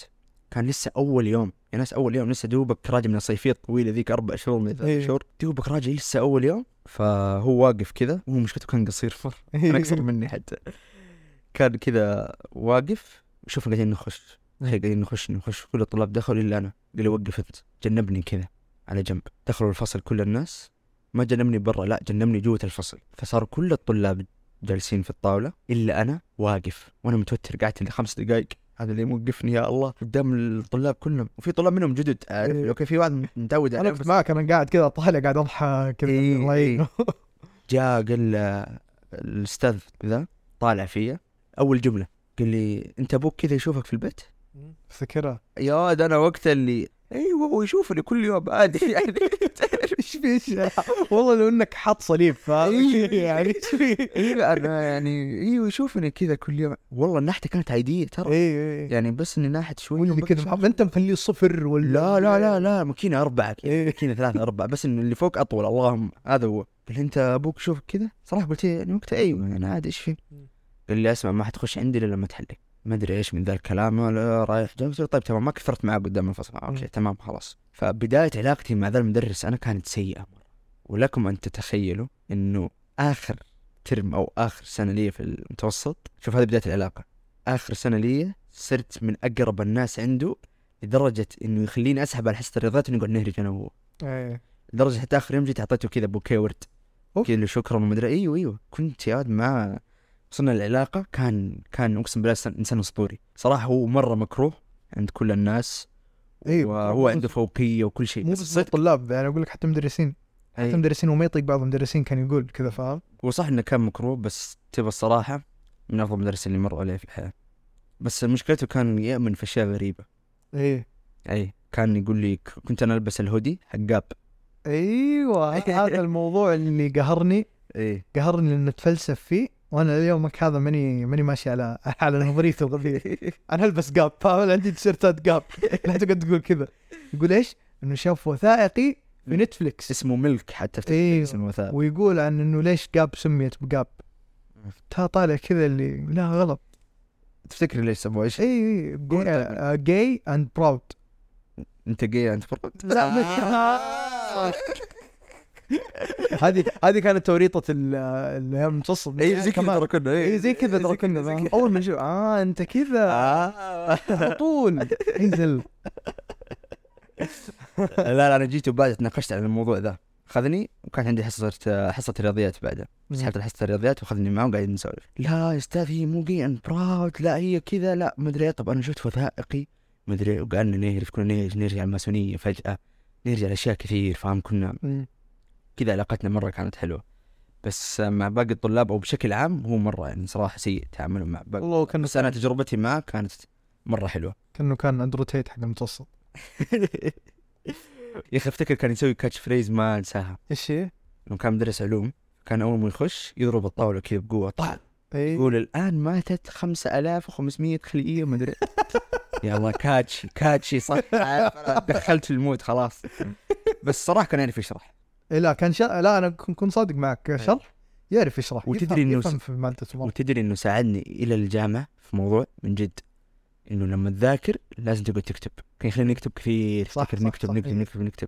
كان لسه أول يوم. يا ناس أول يوم لسه دوبك راجع من الصيفية الطويلة ذيك أربع شهور من ثلاث إيه. شهور. دوبك راجع لسه أول يوم. فهو واقف كذا وهو مشكلته كان قصير مره كان اقصر مني حتى. كان كذا واقف شوف قاعدين نخش. تخيل قاعدين نخش نخش. كل الطلاب دخلوا إلا أنا. قال لي وقف أنت. جنبني كذا على جنب. دخلوا الفصل كل الناس. ما جنبني برا لا جنبني جوة الفصل. فصاروا كل الطلاب جالسين في الطاولة إلا أنا واقف. وأنا متوتر قعدت خمس دقايق. هذا اللي موقفني يا الله قدام الطلاب كلهم. وفي طلاب منهم جدد. عارف إيه. أوكي في واحد متعود عليه أنا كنت معك أنا قاعد كذا طالع قاعد أضحك كذا إيه، الله يعينه. [LAUGHS] جاء قال الأستاذ ذا طالع فيا. أول جملة قال لي أنت أبوك كذا يشوفك في البيت؟ افتكرها يا ولد أنا وقت اللي أيوه هو يشوفني كل يوم عادي يعني. [LAUGHS] إيش في والله لو إنك حاط صليب فاهم إيه. [LAUGHS] يعني إيش في؟ أيوه أنا يعني أيوه يشوفني كذا كل يوم. والله النحتة كانت عادية ترى. اي اي يعني بس إني ناحت شوي واللي كذا محب- أنت مخليه صفر ولا لا لا لا لا ماكينة أربعة كذا إيه. ماكينة ثلاثة أربعة. بس انه اللي فوق أطول اللهم هذا هو. قال أنت أبوك شوفك كذا؟ صراحة قلت يعني وقتها أيوه أنا عادي إيش في. قال لي أسمع ما حتخش عندي إلا لما تحلق. ما أدري إيش من ذا الكلام ولا رايح له طيب تمام ما كثرت معاه قدام الفصل. أوكي. تمام خلاص. فبداية علاقتي مع ذا المدرس أنا كانت سيئة. ولكم أن تتخيلوا إنه آخر ترم أو آخر سنة لي في المتوسط شوف هذه بداية العلاقة. آخر سنة لي صرت من أقرب الناس عنده لدرجة إنه يخليني أسحب على حصة الرياضيات ونقعد نهرج أنا وهو اي لدرجة حتى آخر يوم جيت أعطيته كذا بوكيه ورد. كذا شكرا ومدري أيوه أيوه. كنت يا مع وصلنا العلاقة كان كان أقسم بالله انسان أسطوري. صراحة هو مرة مكروه عند كل الناس أيوه وهو عنده فوقية وكل شيء. مو بس الطلاب يعني أقول لك حتى مدرسين. حتى أي. مدرسين وما يطيق بعض المدرسين كان يقول كذا فاهم؟ هو صح إنه كان مكروه بس تبى الصراحة من أفضل المدرسين اللي مروا عليه في الحياة. بس مشكلته كان يأمن في أشياء غريبة. إيه. اي كان يقول لي كنت أنا ألبس الهودي حق جاب. أيوه هذا الموضوع اللي قهرني. [LAUGHS] اي قهرني لأنه أتفلسف فيه. وأنا ليومك هذا ماني ماني ماشي على على نظريته الغبية. أنا ألبس جاب فاهم [LAUGHS] عندي تيشيرتات جاب لا تقعد تقول كذا. يقول إيش؟ إنه شاف وثائقي في نتفلكس اسمه ملك حتى في إيه. اسم الوثائق ويقول عن إنه ليش جاب سميت بجاب تا طالع كذا اللي لا غلط. تفتكر ليش سموه؟ إيش؟ اي اي gay and proud أنت جاي انت فرد لا مش هذه هذه كانت توريطة ال- الأيام المتصل اي زي كذا ترى كنا اي زي كذا ترى كنا فاهم؟ أول ما نشوف آه أنت كذا. آه. على طول انزل. لا لا أنا جيت وبعد تناقشت عن الموضوع ذا. خذني وكانت عندي حصة حصة رياضيات بعدها سحبت حصه الرياضيات وخذني معه وقاعدين نسولف. لا يا أستاذ هي مو جي براود لا هي كذا لا مدري إيه. طب أنا شفت وثائقي مدري إيه. وقعدنا نهرج كنا نرجع الماسونية فجأة نرجع لاشياء كثير فاهم؟ كنا. كذا علاقتنا مرة كانت حلوة. بس مع باقي الطلاب أو بشكل عام هو مرة يعني صراحة سيء تعامله مع باقي والله كان بس أنا تجربتي معه كانت مرة حلوة. [LAUGHS] كأنه كان اندرو تيت حق المتوسط. [LAUGHS] يا أخي أفتكر كان يسوي catch phrase ما أنساها. إيش هي؟ لما كان مدرس علوم كان أول ما يخش يضرب الطاولة كذا بقوة طع إي. يقول الآن ماتت 5500 خليه مدري يا الله catchy catchy صح. [LAUGHS] دخلت في ال mood خلاص. بس صراحة كان يعرف يشرح. إيه لا كان شر... لا أنا كن- كنت صادق معك. شرح يعرف يشرح وتدري إنه يفهم في وتدري إنه ساعدني إلى الجامعة في موضوع من جد إنه لما تذاكر لازم تقعد تكتب. كان يخليني نكتب كثير صح، تذكر صح، نكتب صح، نكتب إيه. نكتب نكتب.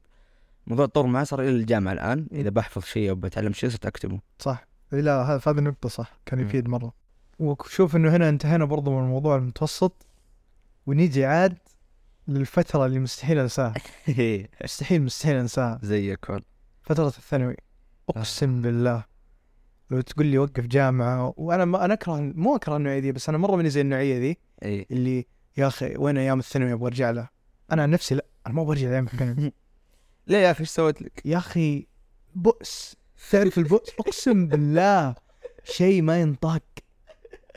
الموضوع تطور معي صار إلى الجامعة الآن. إذا بحفظ شيء أو بتعلم شيء صرت أكتبه. صح. إيه لا هذه النقطة صح كان. يفيد مرة. وشوف إنه هنا انتهينا برضو من الموضوع المتوسط. ونيجي عاد للفترة اللي مستحيل أنساها. [LAUGHS] مستحيل مستحيل أنساها. زي يكون فترة الثانوي. أقسم بالله. لو تقول لي وقف جامعة وأنا ما أنا أكره مو أكره النوعية دي بس أنا مرة ماني زي النوعية ذي إي. اللي يا أخي وين أيام الثانوي أبغى أرجع لها أنا عن نفسي لا أنا ما أبغى أرجع لأيام الثانوي. [LAUGHS] ليه يا أخي؟ إيش سويت لك؟ يا أخي بؤس. تعرف البؤس؟ أقسم بالله. شيء ما ينطاق.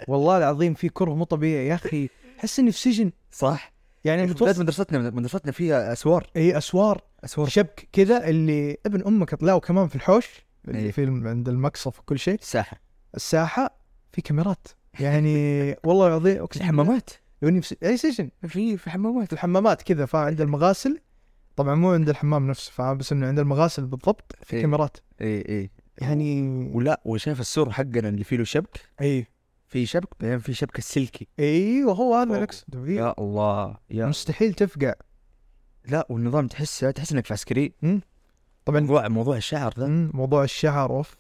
والله العظيم في كره مو طبيعي. يا أخي احس إني في سجن. صح. يعني بداية المتوسط مدرستنا مدرستنا فيها أسوار. اي أسوار. أسوار. شبك كذا اللي ابن أمك طلعوا كمان في الحوش إيه. اللي في الم- عند المقصف وكل شيء. الساحة. الساحة في كاميرات. يعني [LAUGHS] والله العظيم أقسم الحمامات. لو إني أي سجن. في في حمامات. الحمامات كذا فعند المغاسل. طبعا مو عند الحمام نفسه فاهم بس إنه عند المغاسل بالضبط في إيه. كاميرات. اي اي يعني ولا وشايف السور حقنا اللي فيه له شبك؟ اي في شبك بعدين في شبكة السلكي أيوه هو هذا فيه. يا الله يا مستحيل تفقع. لا والنظام تحس تحس إنك في عسكري طبعا موضوع موضوع الشعر ذا موضوع الشعر أوف.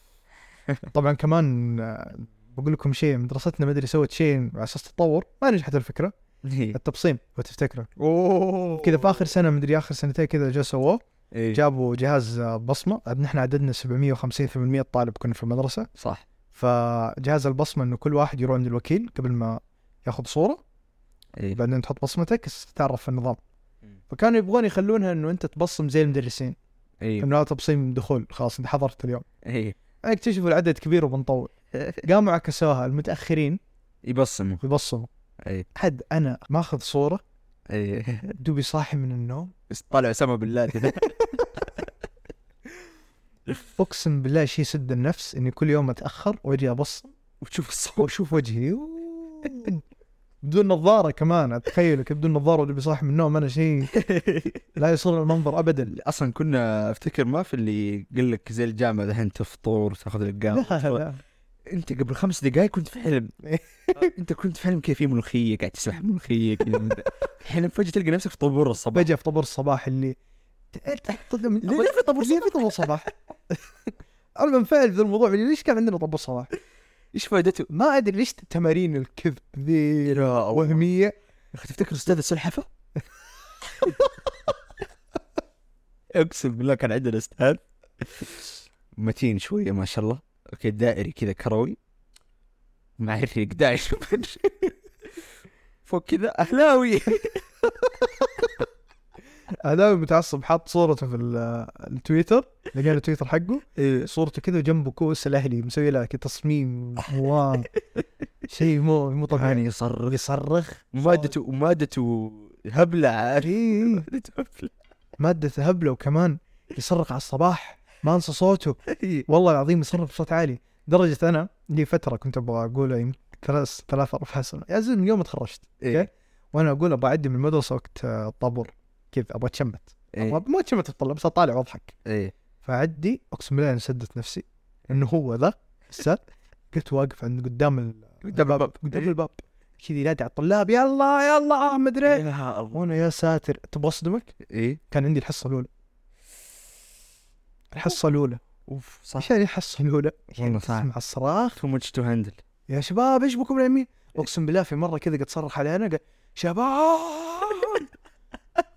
[LAUGHS] طبعا كمان آه، بقول لكم شيء مدرستنا مدري سوت شيء على أساس تطور. ما نجحت الفكرة. التبصيم لو تفتكروا أوه. كذا في آخر سنة مدري آخر سنتين كذا جو سووه. إيه. جابوا جهاز آه، بصمة. نحن عددنا 750 800 طالب كنا في المدرسة. صح. فجهاز البصمة إنه كل واحد يروح عند الوكيل قبل ما ياخذ صورة. اي بعدين تحط بصمتك تتعرف في النظام. فكانوا يبغون يخلونها إنه أنت تبصم زي المدرسين. اي إنه تبصيم دخول خلاص أنت حضرت اليوم. اي اكتشفوا العدد كبير وبنطول. قاموا عكسوها المتأخرين يبصموا. يبصموا. اي حد أنا ماخذ صورة؟ إيه. دوبي صاحي من النوم. طالع اسامه بالله كذا [LAUGHS] أقسم بالله شيء سد النفس إني كل يوم أتأخر وأجي أبص وتشوف الصوت وأشوف وجهي. بدون نظارة كمان أتخيلك بدون نظارة ودوبي صاحي من النوم أنا شيء لا يصر المنظر ابدا. أصلا كنا أفتكر ما في اللي قال لك زي الجامعة دحين تفطر تاخذ لك لا لا. أنت قبل خمس دقائق كنت في حلم. [LAUGHS] أنت كنت في حلم كيف؟ في ملوخية قاعد تسبح ملوخية كذا. الحين فجأة تلقى نفسك في طابور الصباح. بجي في طابور الصباح اللي ليه في طابور ليه في طابور صباح؟ [LAUGHS] أنا بنفعل في الموضوع ليش كان عندنا طابور صباح؟ إيش فائدته؟ ما أدري ليش تمارين الكذب ذي وهمية يا أخي تفتكر أستاذ السلحفة؟ [LAUGHS] أقسم بالله كان عندنا أستاذ متين شوية ما شاء الله أوكي دائري كذا كروي مع الريق داعش فوق كذا أهلاوي [LAUGHS] هذا متعصب حاط صورته في ال- التويتر لقينا التويتر حقه. إيه. صورته كذا وجنبه كوس الأهلي مسوي له كذا تصميم واو شيء مو مو طبيعي. يصرخ. يصرخ. ومادته ومادته هبلة. عارف إيه. [LAUGHS] مادته هبلة. وكمان يصرخ على الصباح. ما انسى صوته. إيه. والله العظيم يصرخ بصوت عالي. درجة أنا لي فترة كنت أبغى اقولها يمكن ثلاث ثلاث أربع سنة يا زلمة من يوم ما تخرجت إيه. وأنا أقول أبغى اعدي من المدرسة وقت آه، الطابور. كذا أبغى أتشمت. إيه. أبغى- ما أتشمت الطلاب بس أطالع وأضحك. إيه. فاعدي أقسم بالله أنا سدت نفسي إنه هو ذا أستاذ كنت واقف عند قدام ال- قدام الباب. قدام إيه. الباب. كذا ينادي على الطلاب يلا يلا ما أدري. إيه. يا وأنا يا ساتر. تبغى أصدمك؟ إيه. كان عندي الحصة الأولى. الحصة الأولى. أوف صح. إيش يعني الحصة الأولى؟ والله صعب. تسمع الصراخ. too much to handle يا شباب إيش بكم نايمين؟ أقسم بالله في مرة كذا قد صرخ علينا قال شباب!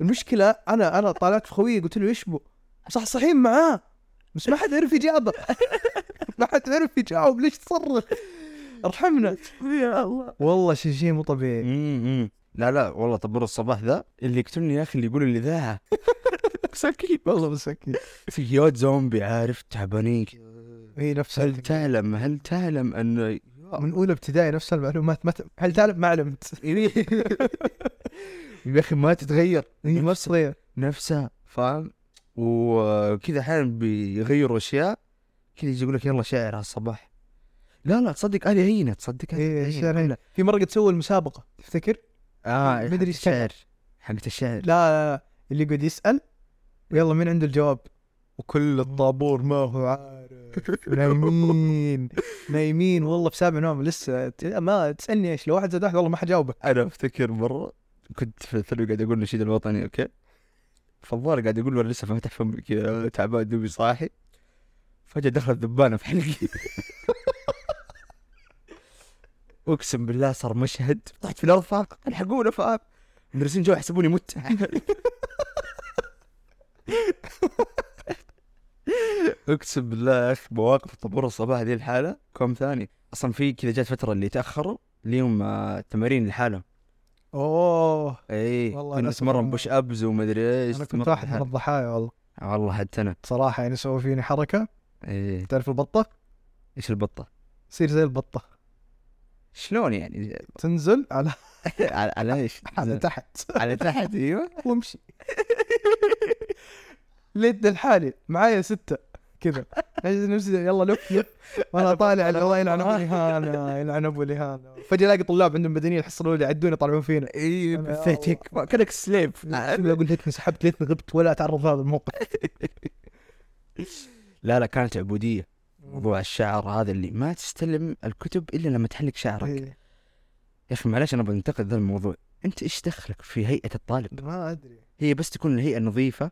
المشكلة أنا أنا طالعت في خويي قلت له إيش بو؟ مصحصحين معاه. بس ما حد عرف يجاوب [LAUGHS] ما حد عرف يجاوب ليش تصرخ؟ ارحمنا. يا الله. والله شيء شيء مو طبيعي. امم لا لا والله طبور الصباح ذا اللي يقتلني يا أخي اللي يقول الاذاعه مساكين [LAUGHS] والله مساكين سيارات زومبي عارف؟ تعبانين. كذا. هي نفس هل تعلم هل تعلم أن من أولى ابتدائي نفس المعلومات. ما. هل تعلم؟ ما علمت. [LAUGHS] يا أخي ما تتغير هي نفس صغير نفسها فاهم؟ وكذا أحيانا بيغيروا أشياء كذا يجي يقول لك يلا شاعر على الصباح. لا لا تصدق هذه هينة تصدق هذه هينة. الشعر هنا في مرة قد سووا المسابقة. تفتكر؟ آه مدري. الشعر حقت الشعر. لا, لا, لا اللي يقعد يسأل ويلا مين عنده الجواب؟ وكل الطابور ما هو عارف. [LAUGHS] نايمين نايمين والله في سابع نوم لسه ما تسألني إيش لو واحد زاد واحد والله ما حجاوبك أنا أفتكر مرة كنت في الثانوي قاعد أقول النشيد الوطني أوكي؟ فالظاهر قاعد أقول وأنا لسه فاتح فمي كذا تعبان دوبي صاحي. فجأة دخلت ذبانه في حلقي. [LAUGHS] أقسم بالله صار مشهد. طحت في الأرض فاهم الحقونا فاهم المدرسين جو يحسبوني مت. [LAUGHS] أقسم بالله يا أخي مواقف طابور الصباح ذي الحالة. كوم ثاني؟ أصلا في كذا جات فترة اللي تأخروا ليهم تمارين لحالهم أوه. اي والله كنا نتمرن كنت- بوش أبز ومدري إيش أنا كنت واحد من الضحايا والله. والله حتى أنا صراحة يعني سووا فيني حركة. إيه. تعرف البطة؟ إيش البطة؟ تصير زي البطة. شلون يعني؟ تنزل على [LAUGHS] على, إيش؟ [LAUGHS] على تحت. على تحت إيوه. وامشي. [LAUGHS] ليت لحالي معايا ستة. كذا. أجلس نفسي يلا لف لف. وأنا طالع الله يلعن أبو لهان [LAUGHS] يلعن أبو لهان. فجأة ألاقي طلاب عندهم بدنيه الحصه الاولى يعدون يطلعون فينا. اي بثيتك كأنك سليف أقول ليتني سحبت ليتني غبت ولا أتعرض لهذا الموقف. [LAUGHS] لا لا كانت عبودية. موضوع الشعر هذا اللي ما تستلم الكتب إلا لما تحلق شعرك. يا إيه، أخي معلش أنا بنتقد ذا الموضوع. أنت إيش دخلك في هيئة الطالب؟ ما أدري. هي بس تكون الهيئة نظيفة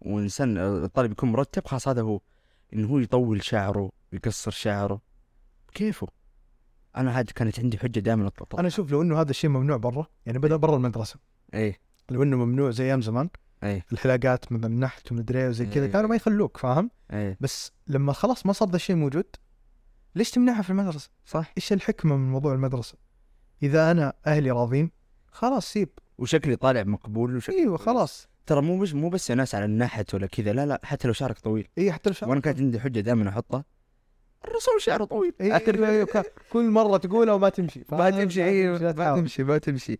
وإنسان الطالب يكون مرتب خلاص هذا هو. انه هو يطول شعره ويقصر شعره. كيفه؟ أنا هذه كانت عندي حجة دائما أنا أشوف لو إنه هذا الشيء ممنوع برا يعني بدأ برا المدرسة. إيه. لو إنه ممنوع زي أيام زمان إيه. الحلاقات من النحت ومدري وزي كذا إيه. كانوا ما يخلوك فاهم؟ إيه. بس لما خلاص ما صار ذا الشيء موجود ليش تمنعها في المدرسة؟ صح. إيش الحكمة من موضوع المدرسة؟ إذا أنا أهلي راضين خلاص سيب. وشكلي طالع مقبول وشكلي إيوه خلاص. ترى مو بس مو بس ناس على النحت ولا كذا لا لا حتى لو شعرك طويل. إي حتى لو وأنا كانت عندي حجة دائما أحطها. الرسول شعره طويل. إيه أيوة أيوة كا- كل مرة تقولها وما تمشي. ما تمشي أيوه لا ما. تمشي ما تمشي.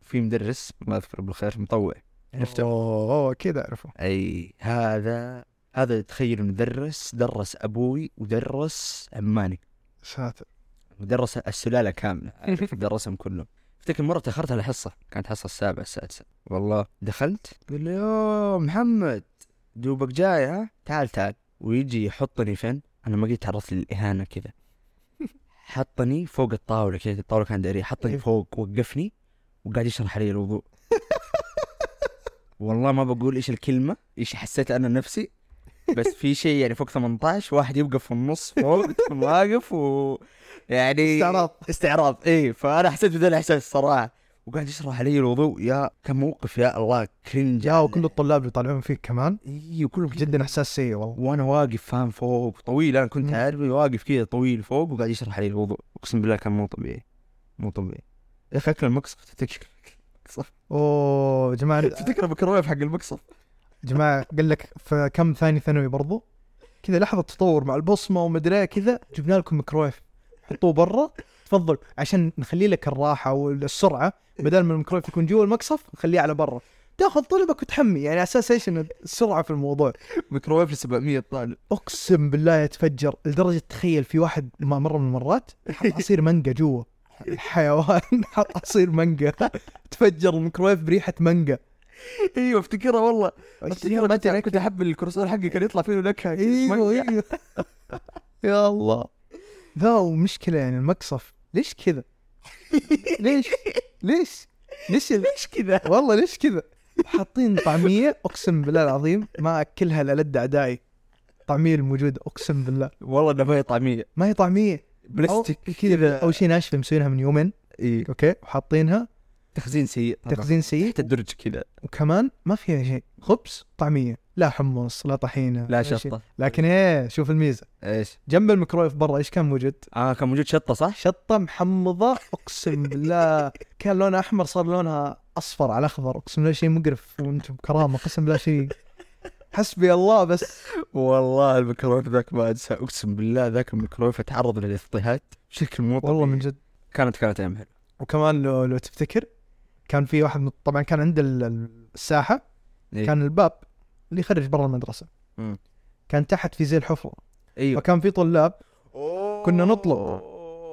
في مدرس الله يذكره بالخير مطوع. عرفته؟ أوه أوه، أكيد أعرفه. أي هذا هذا تخيل مدرس درس أبوي ودرس عماني. ساتر ودرس السلالة كاملة؟ درسهم كلهم. أفتكر مرة تاخرت على حصه كانت حصة السابعه السادسه والله. دخلت قال لي يا محمد دوبك جاي ها؟ تعال تعال. ويجي يحطني فين؟ أنا ما قد تعرضت للاهانه كذا. [LAUGHS] حطني فوق الطاولة كذا الطاولة كانت دائرية. حطني إيه. فوق وقفني وقاعد يشرح علي الوضوء. [LAUGHS] والله ما بقول إيش الكلمة إيش حسيت أنا نفسي بس في شيء يعني فوق 18 واحد يوقف في النص فوق تكون واقف و يعني استعراض. استعراض. إي فأنا حسيت بذا الإحساس الصراحه وقاعد يشرح علي الوضوء يا كان موقف يا الله cringe جا وكل الطلاب يطالعون فيك كمان. إي وكلهم جدا إحساس سيء والله. وأنا واقف فاهم فوق طويل. أنا كنت. عارف واقف كذا طويل فوق وقاعد يشرح علي الوضوء. أقسم بالله كان مو طبيعي. مو طبيعي. يا أخي أكل المقصف تفتكر؟ أوه يا جماعة [LAUGHS] تفتكر الميكروويف حق المقصف جماعة قال لك في كم ثاني ثانوي برضو؟ كذا لحظة تطور مع البصمة ومدري إيه كذا جبنا لكم ميكرويف. حطوه برا. تفضل. عشان نخلي لك الراحة والسرعة. بدل ما الميكرويف يكون جوا المقصف نخليه على برا. تاخذ طلبك وتحمي. يعني أساس إيش؟ إن السرعة في الموضوع. ميكروويف ل 700 طالب. أقسم بالله يتفجر لدرجة تخيل في واحد ما مره من المرات حط عصير مانجا جوا. حيوان حط عصير مانجا. تفجر الميكرويف بريحة مانجا. [LAUGHS] أيوه أفتكرها والله. أفتكرها ما كنت كنت أحب الكروسون حقي كان يطلع فيه نكهه [LAUGHS] إيوه إيوه. [LAUGHS] يا الله. ذا ومشكلة يعني المقصف ليش كذا؟ ليش؟ ليش؟ ليش ليش كذا؟ والله ليش كذا؟ حاطين طعمية أقسم بالله العظيم ما أكلها لألد أعدائي. الطعمية الموجودة أقسم بالله. والله انها ما هي طعمية. ما هي طعمية. بلاستيك كذا أول شيء ناشفة مسوينها من يومين. اي okay وحاطينها. تخزين سيء طبعاً. تخزين سيء؟ تحت الدرج كذا. وكمان ما فيها شيء. خبز طعمية. لا حمص لا طحينة لا. شطة. لكن إيه شوف الميزة. إيش؟ جنب الميكرويف برا إيش كان موجود؟ آه كان موجود شطة صح؟ شطة محمضة أقسم بالله. كان لونها أحمر صار لونها أصفر على اخضر أقسم بالله شيء مقرف وأنتم كرامة قسم بالله شيء. حسبي الله بس. والله الميكروويف ذاك ما أنسى. أقسم بالله ذاك الميكروويف تعرض للاضطهاد بشكل مو والله من. جد. كانت كانت أيام حلوة. وكمان لو, لو تفتكر كان في واحد من طبعا كان عند ال- الساحة إيه. كان الباب اللي يخرج برا المدرسة. مم. كان تحت في زي الحفرة. أيوه. فكان في طلاب كنا نطلب.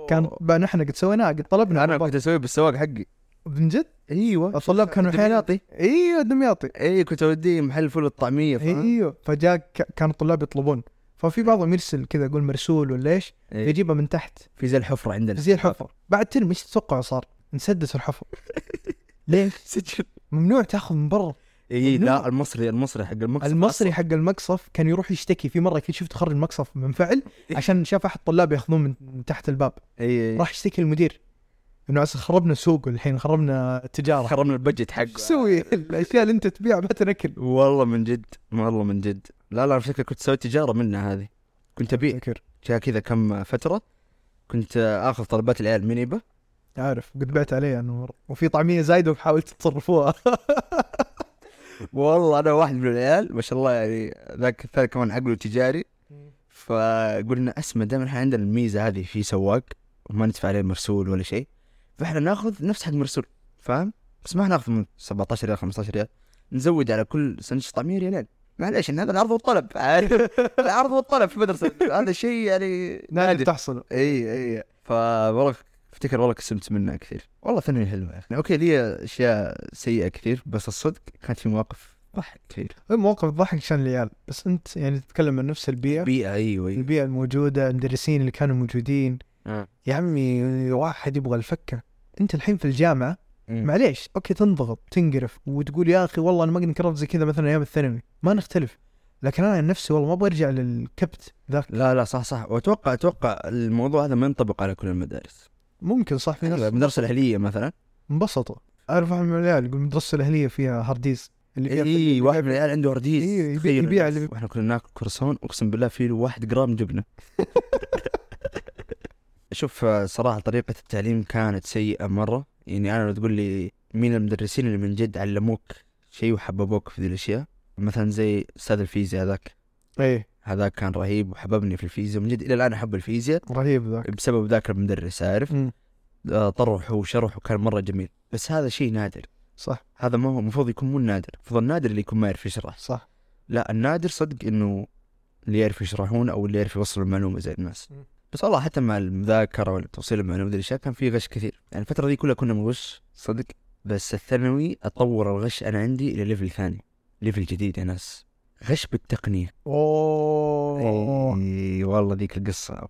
كان بقى نحن قد سويناه قد طلبنا. أنا كنت أسوي بالسواق حقي. من جد؟ أيوه. الطلاب كانوا حياتي أيوه. دمياطي اي كنت اوديه محل فول الطعمية فاهم؟ أيوه. فجاء كان الطلاب يطلبون. ففي بعضهم يرسل كذا يقول مرسول ولا إيش إيه. يجيبها من تحت. في زي الحفرة عندنا. زي الحفر بعد ترمي إيش تتوقع صار؟ انسدت الحفر [LAUGHS] ليش؟ سجل. ممنوع تاخذ من برا. اي ممنوع. لا المصري المصري حق المقصف المصري حق المقصف كان يروح يشتكي. في مرة كنت شفت خرج المقصف منفعل عشان شاف أحد الطلاب يأخذون من من تحت الباب. اي راح يشتكي للمدير إنه عسى خربنا السوق الحين خربنا التجارة. خربنا البجت حقه تسوي الأشياء اللي أنت تبيعها ما تنكل. والله من جد والله من جد. لا لا فكرة كنت سويت تجارة منها هذه. كنت أبيع. جاء كذا كم فترة كنت آخذ طلبات العيال منيبه عارف قد بعت عليه أنه مره وفي طعمية زايده وحاولت تصرفوها. [LAUGHS] والله أنا واحد من العيال ما شاء الله يعني ذاك الثاني كمان عقله تجاري. فقلنا أسمع دائما إحنا عندنا الميزة هذه في سواق وما ندفع عليه مرسول ولا شيء. فإحنا ناخذ نفس حق مرسول فاهم؟ بس ما ناخذ من 17 ريال 15 ريال. نزود على كل سندوتش طعمية ريالين. معليش إن هذا العرض والطلب عارف؟ [LAUGHS] العرض والطلب في المدرسة هذا شيء يعني نادر نادر. تحصل. اي اي فوالله أفتكر والله كسبت منها كثير. والله ثانوي حلوة يا أخي. okay لي أشياء سيئة كثير بس الصدق كانت في مواقف ضحك كثير. مواقف ضحك عشان العيال بس أنت يعني تتكلم عن نفس البيئة. بيئه أيوه أيوه. البيئة الموجودة المدرسين اللي كانوا موجودين. آه. يا عمي واحد يبغى الفكة. أنت الحين في الجامعة مم. معليش أوكي تنضغط تنقرف وتقول يا أخي والله أنا ما قد انقرفت زي كذا مثلا أيام الثانوي. ما نختلف. لكن أنا عن نفسي والله ما أبغى أرجع للكبت ذاك. لا لا صح صح. وأتوقع أتوقع الموضوع هذا ما ينطبق على كل المدارس. ممكن صح في ناس المدرسة الأهلية مثلا. انبسطوا. أعرف واحد من العيال يقول المدرسة الأهلية فيها هارديز. اللي فيها اي واحد من العيال عنده هارديز إيه، يبيع- يبيع. اللي- وإحنا كنا ناكل كرسون أقسم بالله في واحد جرام جبنة. [LAUGHS] شوف صراحة طريقة التعليم كانت سيئة مرة. يعني أنا لو تقول لي مين المدرسين اللي من جد علموك شيء وحببوك في ذي الأشياء؟ مثلا زي أستاذ الفيزياء هذاك إيه. هذاك كان رهيب وحببني في الفيزياء من جد إلى الآن أحب الفيزياء. رهيب ذاك. بسبب ذاك المدرس عارف. آه، طرح وشرح وكان مرة جميل. بس هذا شيء نادر. صح. هذا ما هو المفروض يكون مو نادر. المفروض النادر اللي يكون ما يعرف يشرح. صح. لا النادر صدق إنه اللي يعرف يشرحون أو اللي يعرف يوصل المعلومة زي الناس. مم. بس والله حتى مع المذاكرة ولا توصيل المعلومة ذي الأشياء كان في غش كثير. يعني الفترة دي كلها كنا بنغش صدق. بس الثانوي أطور الغش أنا عندي إلى level ثاني level جديد يا ناس. غش بالتقنيه أوه. إي والله ذيك القصة.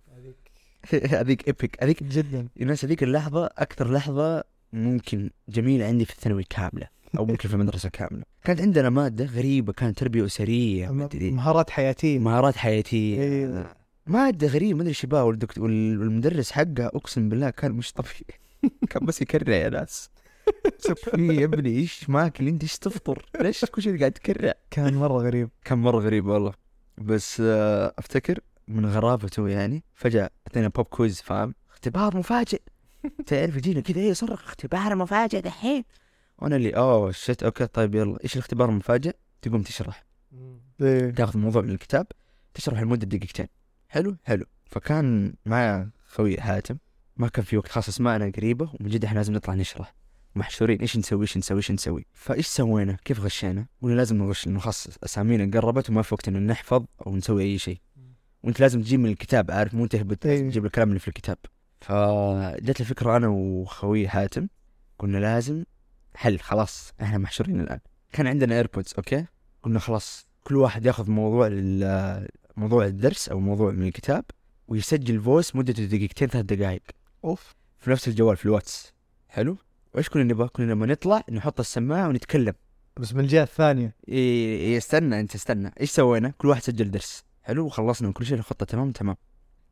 هذيك. [LAUGHS] ايبك هذيك جدا. يا ناس هذيك اللحظة أكثر لحظة ممكن جميلة عندي في الثانوي كاملة أو ممكن في المدرسة كاملة. كانت عندنا مادة غريبة كانت تربية أسرية. مهارات حياتية. مهارات حياتية. إيه. مادة غريبة ما أدري يبغى والدكتور وال- والمدرس حقها أقسم بالله كان مش طبيعي. [LAUGHS] كان بس يكرع يا ناس. في يا ابني إيش ماكل أنت إيش تفطر؟ ليش كل شيء قاعد تكرع؟ كان مرة غريب. كان مرة غريب والله. بس آه، أفتكر من غرابته يعني فجأة أعطينا pop quiz فاهم؟ اختبار مفاجئ. [LAUGHS] تعرف يجينا كذا إيه صرخ اختبار مفاجئ دحين. وأنا اللي oh shit okay طيب يلا. إيش الاختبار المفاجئ؟ تقوم تشرح. إيه. تاخذ موضوع من الكتاب تشرح لمدة دقيقتين. حلو؟ حلو. فكان معايا خوي حاتم ما كان في وقت خاص اسمعنا قريبة ومن جد إحنا لازم نطلع نشرح. محشورين. إيش نسوي؟ إيش نسوي؟ إيش نسوي؟ فإيش سوينا؟ كيف غشينا؟ قلنا لازم نغش لأنه خلاص أسامينا. قربت وما في وقت إنه نحفظ أو نسوي أي شيء. وأنت لازم تجيب من الكتاب عارف؟ مو تهبط أيوة. تجيب الكلام اللي في الكتاب. فجت الفكرة أنا وخوي حاتم قلنا لازم حل خلاص إحنا محشورين الآن. كان عندنا AirPods okay؟ قلنا خلاص كل واحد ياخذ موضوع موضوع الدرس أو موضوع من الكتاب ويسجل voice مدته دقيقتين ثلاث دقائق أوف. في نفس الجوال في الواتس. حلو؟ وإيش كنا نبغى؟ كنا لما نطلع نحط السماعة ونتكلم. بس من الجهه الثانية إيه إيه استنى أنت استنى. إيش سوينا؟ كل واحد سجل درس. حلو وخلصنا. من كل شيء الخطه تمام؟ تمام.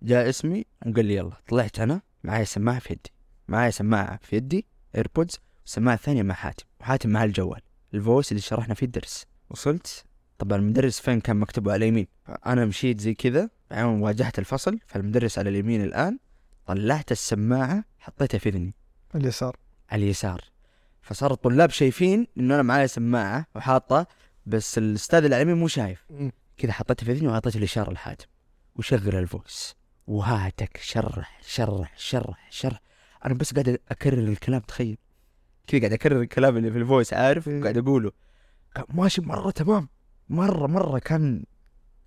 جاء اسمي وقال لي يلا. طلعت أنا معايا سماعة في يدي. معايا سماعة في يدي AirPods والسماعه الثانية مع حاتم. وحاتم مع الجوال. ال voice اللي شرحنا فيه الدرس. وصلت؟ طبعا المدرس فين كان مكتبه؟ على اليمين. أنا مشيت زي كذا بعدين واجهت الفصل. فالمدرس على اليمين الآن. طلعت السماعة حطيتها في اذني اليسار. على اليسار. فصار الطلاب شايفين إنه أنا معايا سماعة وحاطة بس الأستاذ اليمين مو شايف. كذا حطيتها في اذني واعطيت الاشاره لحاتم وشغل ال voice. وهاتك. شرح شرح شرح شرح. أنا بس قاعد أكرر الكلام تخيل. كذا قاعد أكرر الكلام اللي في ال voice عارف. وقاعد أقوله. كان ماشي مرة تمام. مرة مرة كان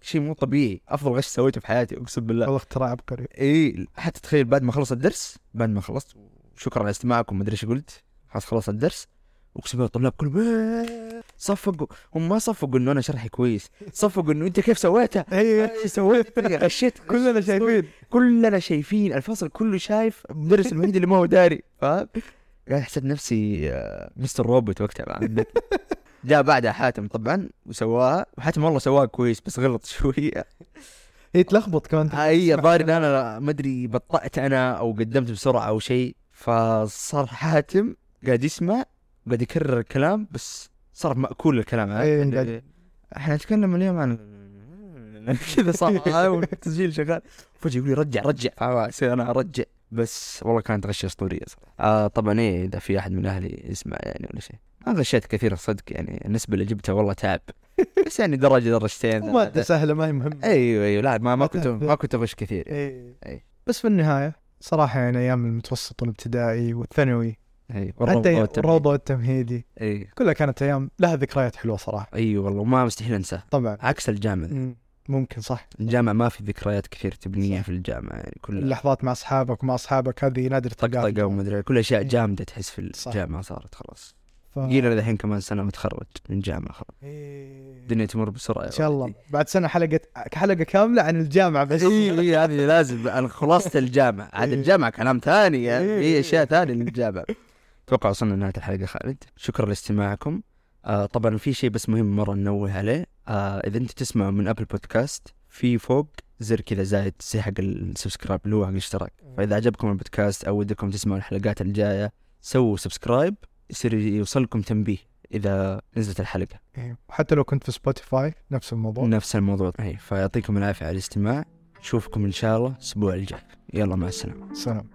شيء مو طبيعي. أفضل غش سويته في حياتي أقسم بالله. والله اختراع عبقري. اي حتى تخيل بعد ما خلص الدرس بعد ما خلصت شكرا على استماعكم. ما أدري إيش قلت. خلاص خلص الدرس. أقسم بالله الطلاب كلهم "إيه". صفقوا. هم ما صفقوا إنه أنا شرحي كويس. صفقوا إنه أنت كيف سويتها اي إيش سويت؟ غشيت. [LAUGHS] كلنا شايفين. كلنا شايفين. الفصل كله شايف. المدرس الوحيد اللي ما هو داري. فاهم؟ قاعد حسيت نفسي آه، Mr. Robot وقتها؟ جاء بعدها حاتم طبعا وسواها. وحاتم والله سواها كويس بس غلط شوية هي تلخبط كمان. اي الظاهر إن أنا ما أدري بطأت أنا أو قدمت بسرعة أو شيء. فصار حاتم قاعد يسمع قاعد يكرر الكلام بس صار مأكول الكلام؟ أي، قاعد- إحنا نتكلم اليوم عن كذا صار [LAUGHS] والتسجيل شغال. فجأة يقول لي رجع رجع أنا أرجع. بس والله كانت غشه أسطورية صراحة. آه طبعا إيه إذا في أحد من أهلي يسمع يعني ولا شيء. ما غشيت كثير صدق يعني النسبة اللي جبتها والله تعب [LAUGHS] بس يعني درجة درجتين. مادة سهلة ما هي مهمة. أيوه أيوه. لا ما ما كنت. ما كنت اغش كثير. إيه. أي. بس في النهاية صراحة يعني أيام المتوسط والابتدائي والثانوي إي حتى الروضة والتمهيدي إي. كلها كانت أيام لها ذكريات حلوة صراحة. إي والله ما مستحيل انساه طبعا. عكس الجامعة. مم. ممكن صح. الجامعة ما في ذكريات كثير تبنيها في الجامعة يعني كل اللحظات مع أصحابك ومع أصحابك هذه نادر تلقاها. طقطقة وما ادري كل أشياء إيه. جامدة تحس في صح. الجامعة صارت خلاص. ف... جينا الحين كمان سنة متخرج من جامعة خلاص. إيه. الدنيا تمر بسرعة. إن شاء الله. بعد سنة حلقة حلقة كاملة عن الجامعة بس. اي اي هذه لازم. أنا خلاصة الجامعة. [LAUGHS] عاد إيه. الجامعة كلام ثاني يعني إيه. هي أشياء ثانية للجامعة أتوقع وصلنا لنهاية الحلقة خالد. شكرا لاستماعكم. آه طبعا في شيء بس مهم مرة ننوه عليه. آه إذا أنت تسمع من Apple Podcast في فوق زر كذا زايد زي حق ال subscribe اللي هو حق الاشتراك. فإذا عجبكم البودكاست أو ودكم تسمعوا الحلقات الجاية سووا subscribe. يصير يوصلكم تنبيه إذا نزلت الحلقة. إيه. وحتى لو كنت في Spotify نفس الموضوع. نفس الموضوع. هي فيعطيكم العافية على الاستماع. نشوفكم إن شاء الله الأسبوع الجاي. يلا مع السلامة. سلام.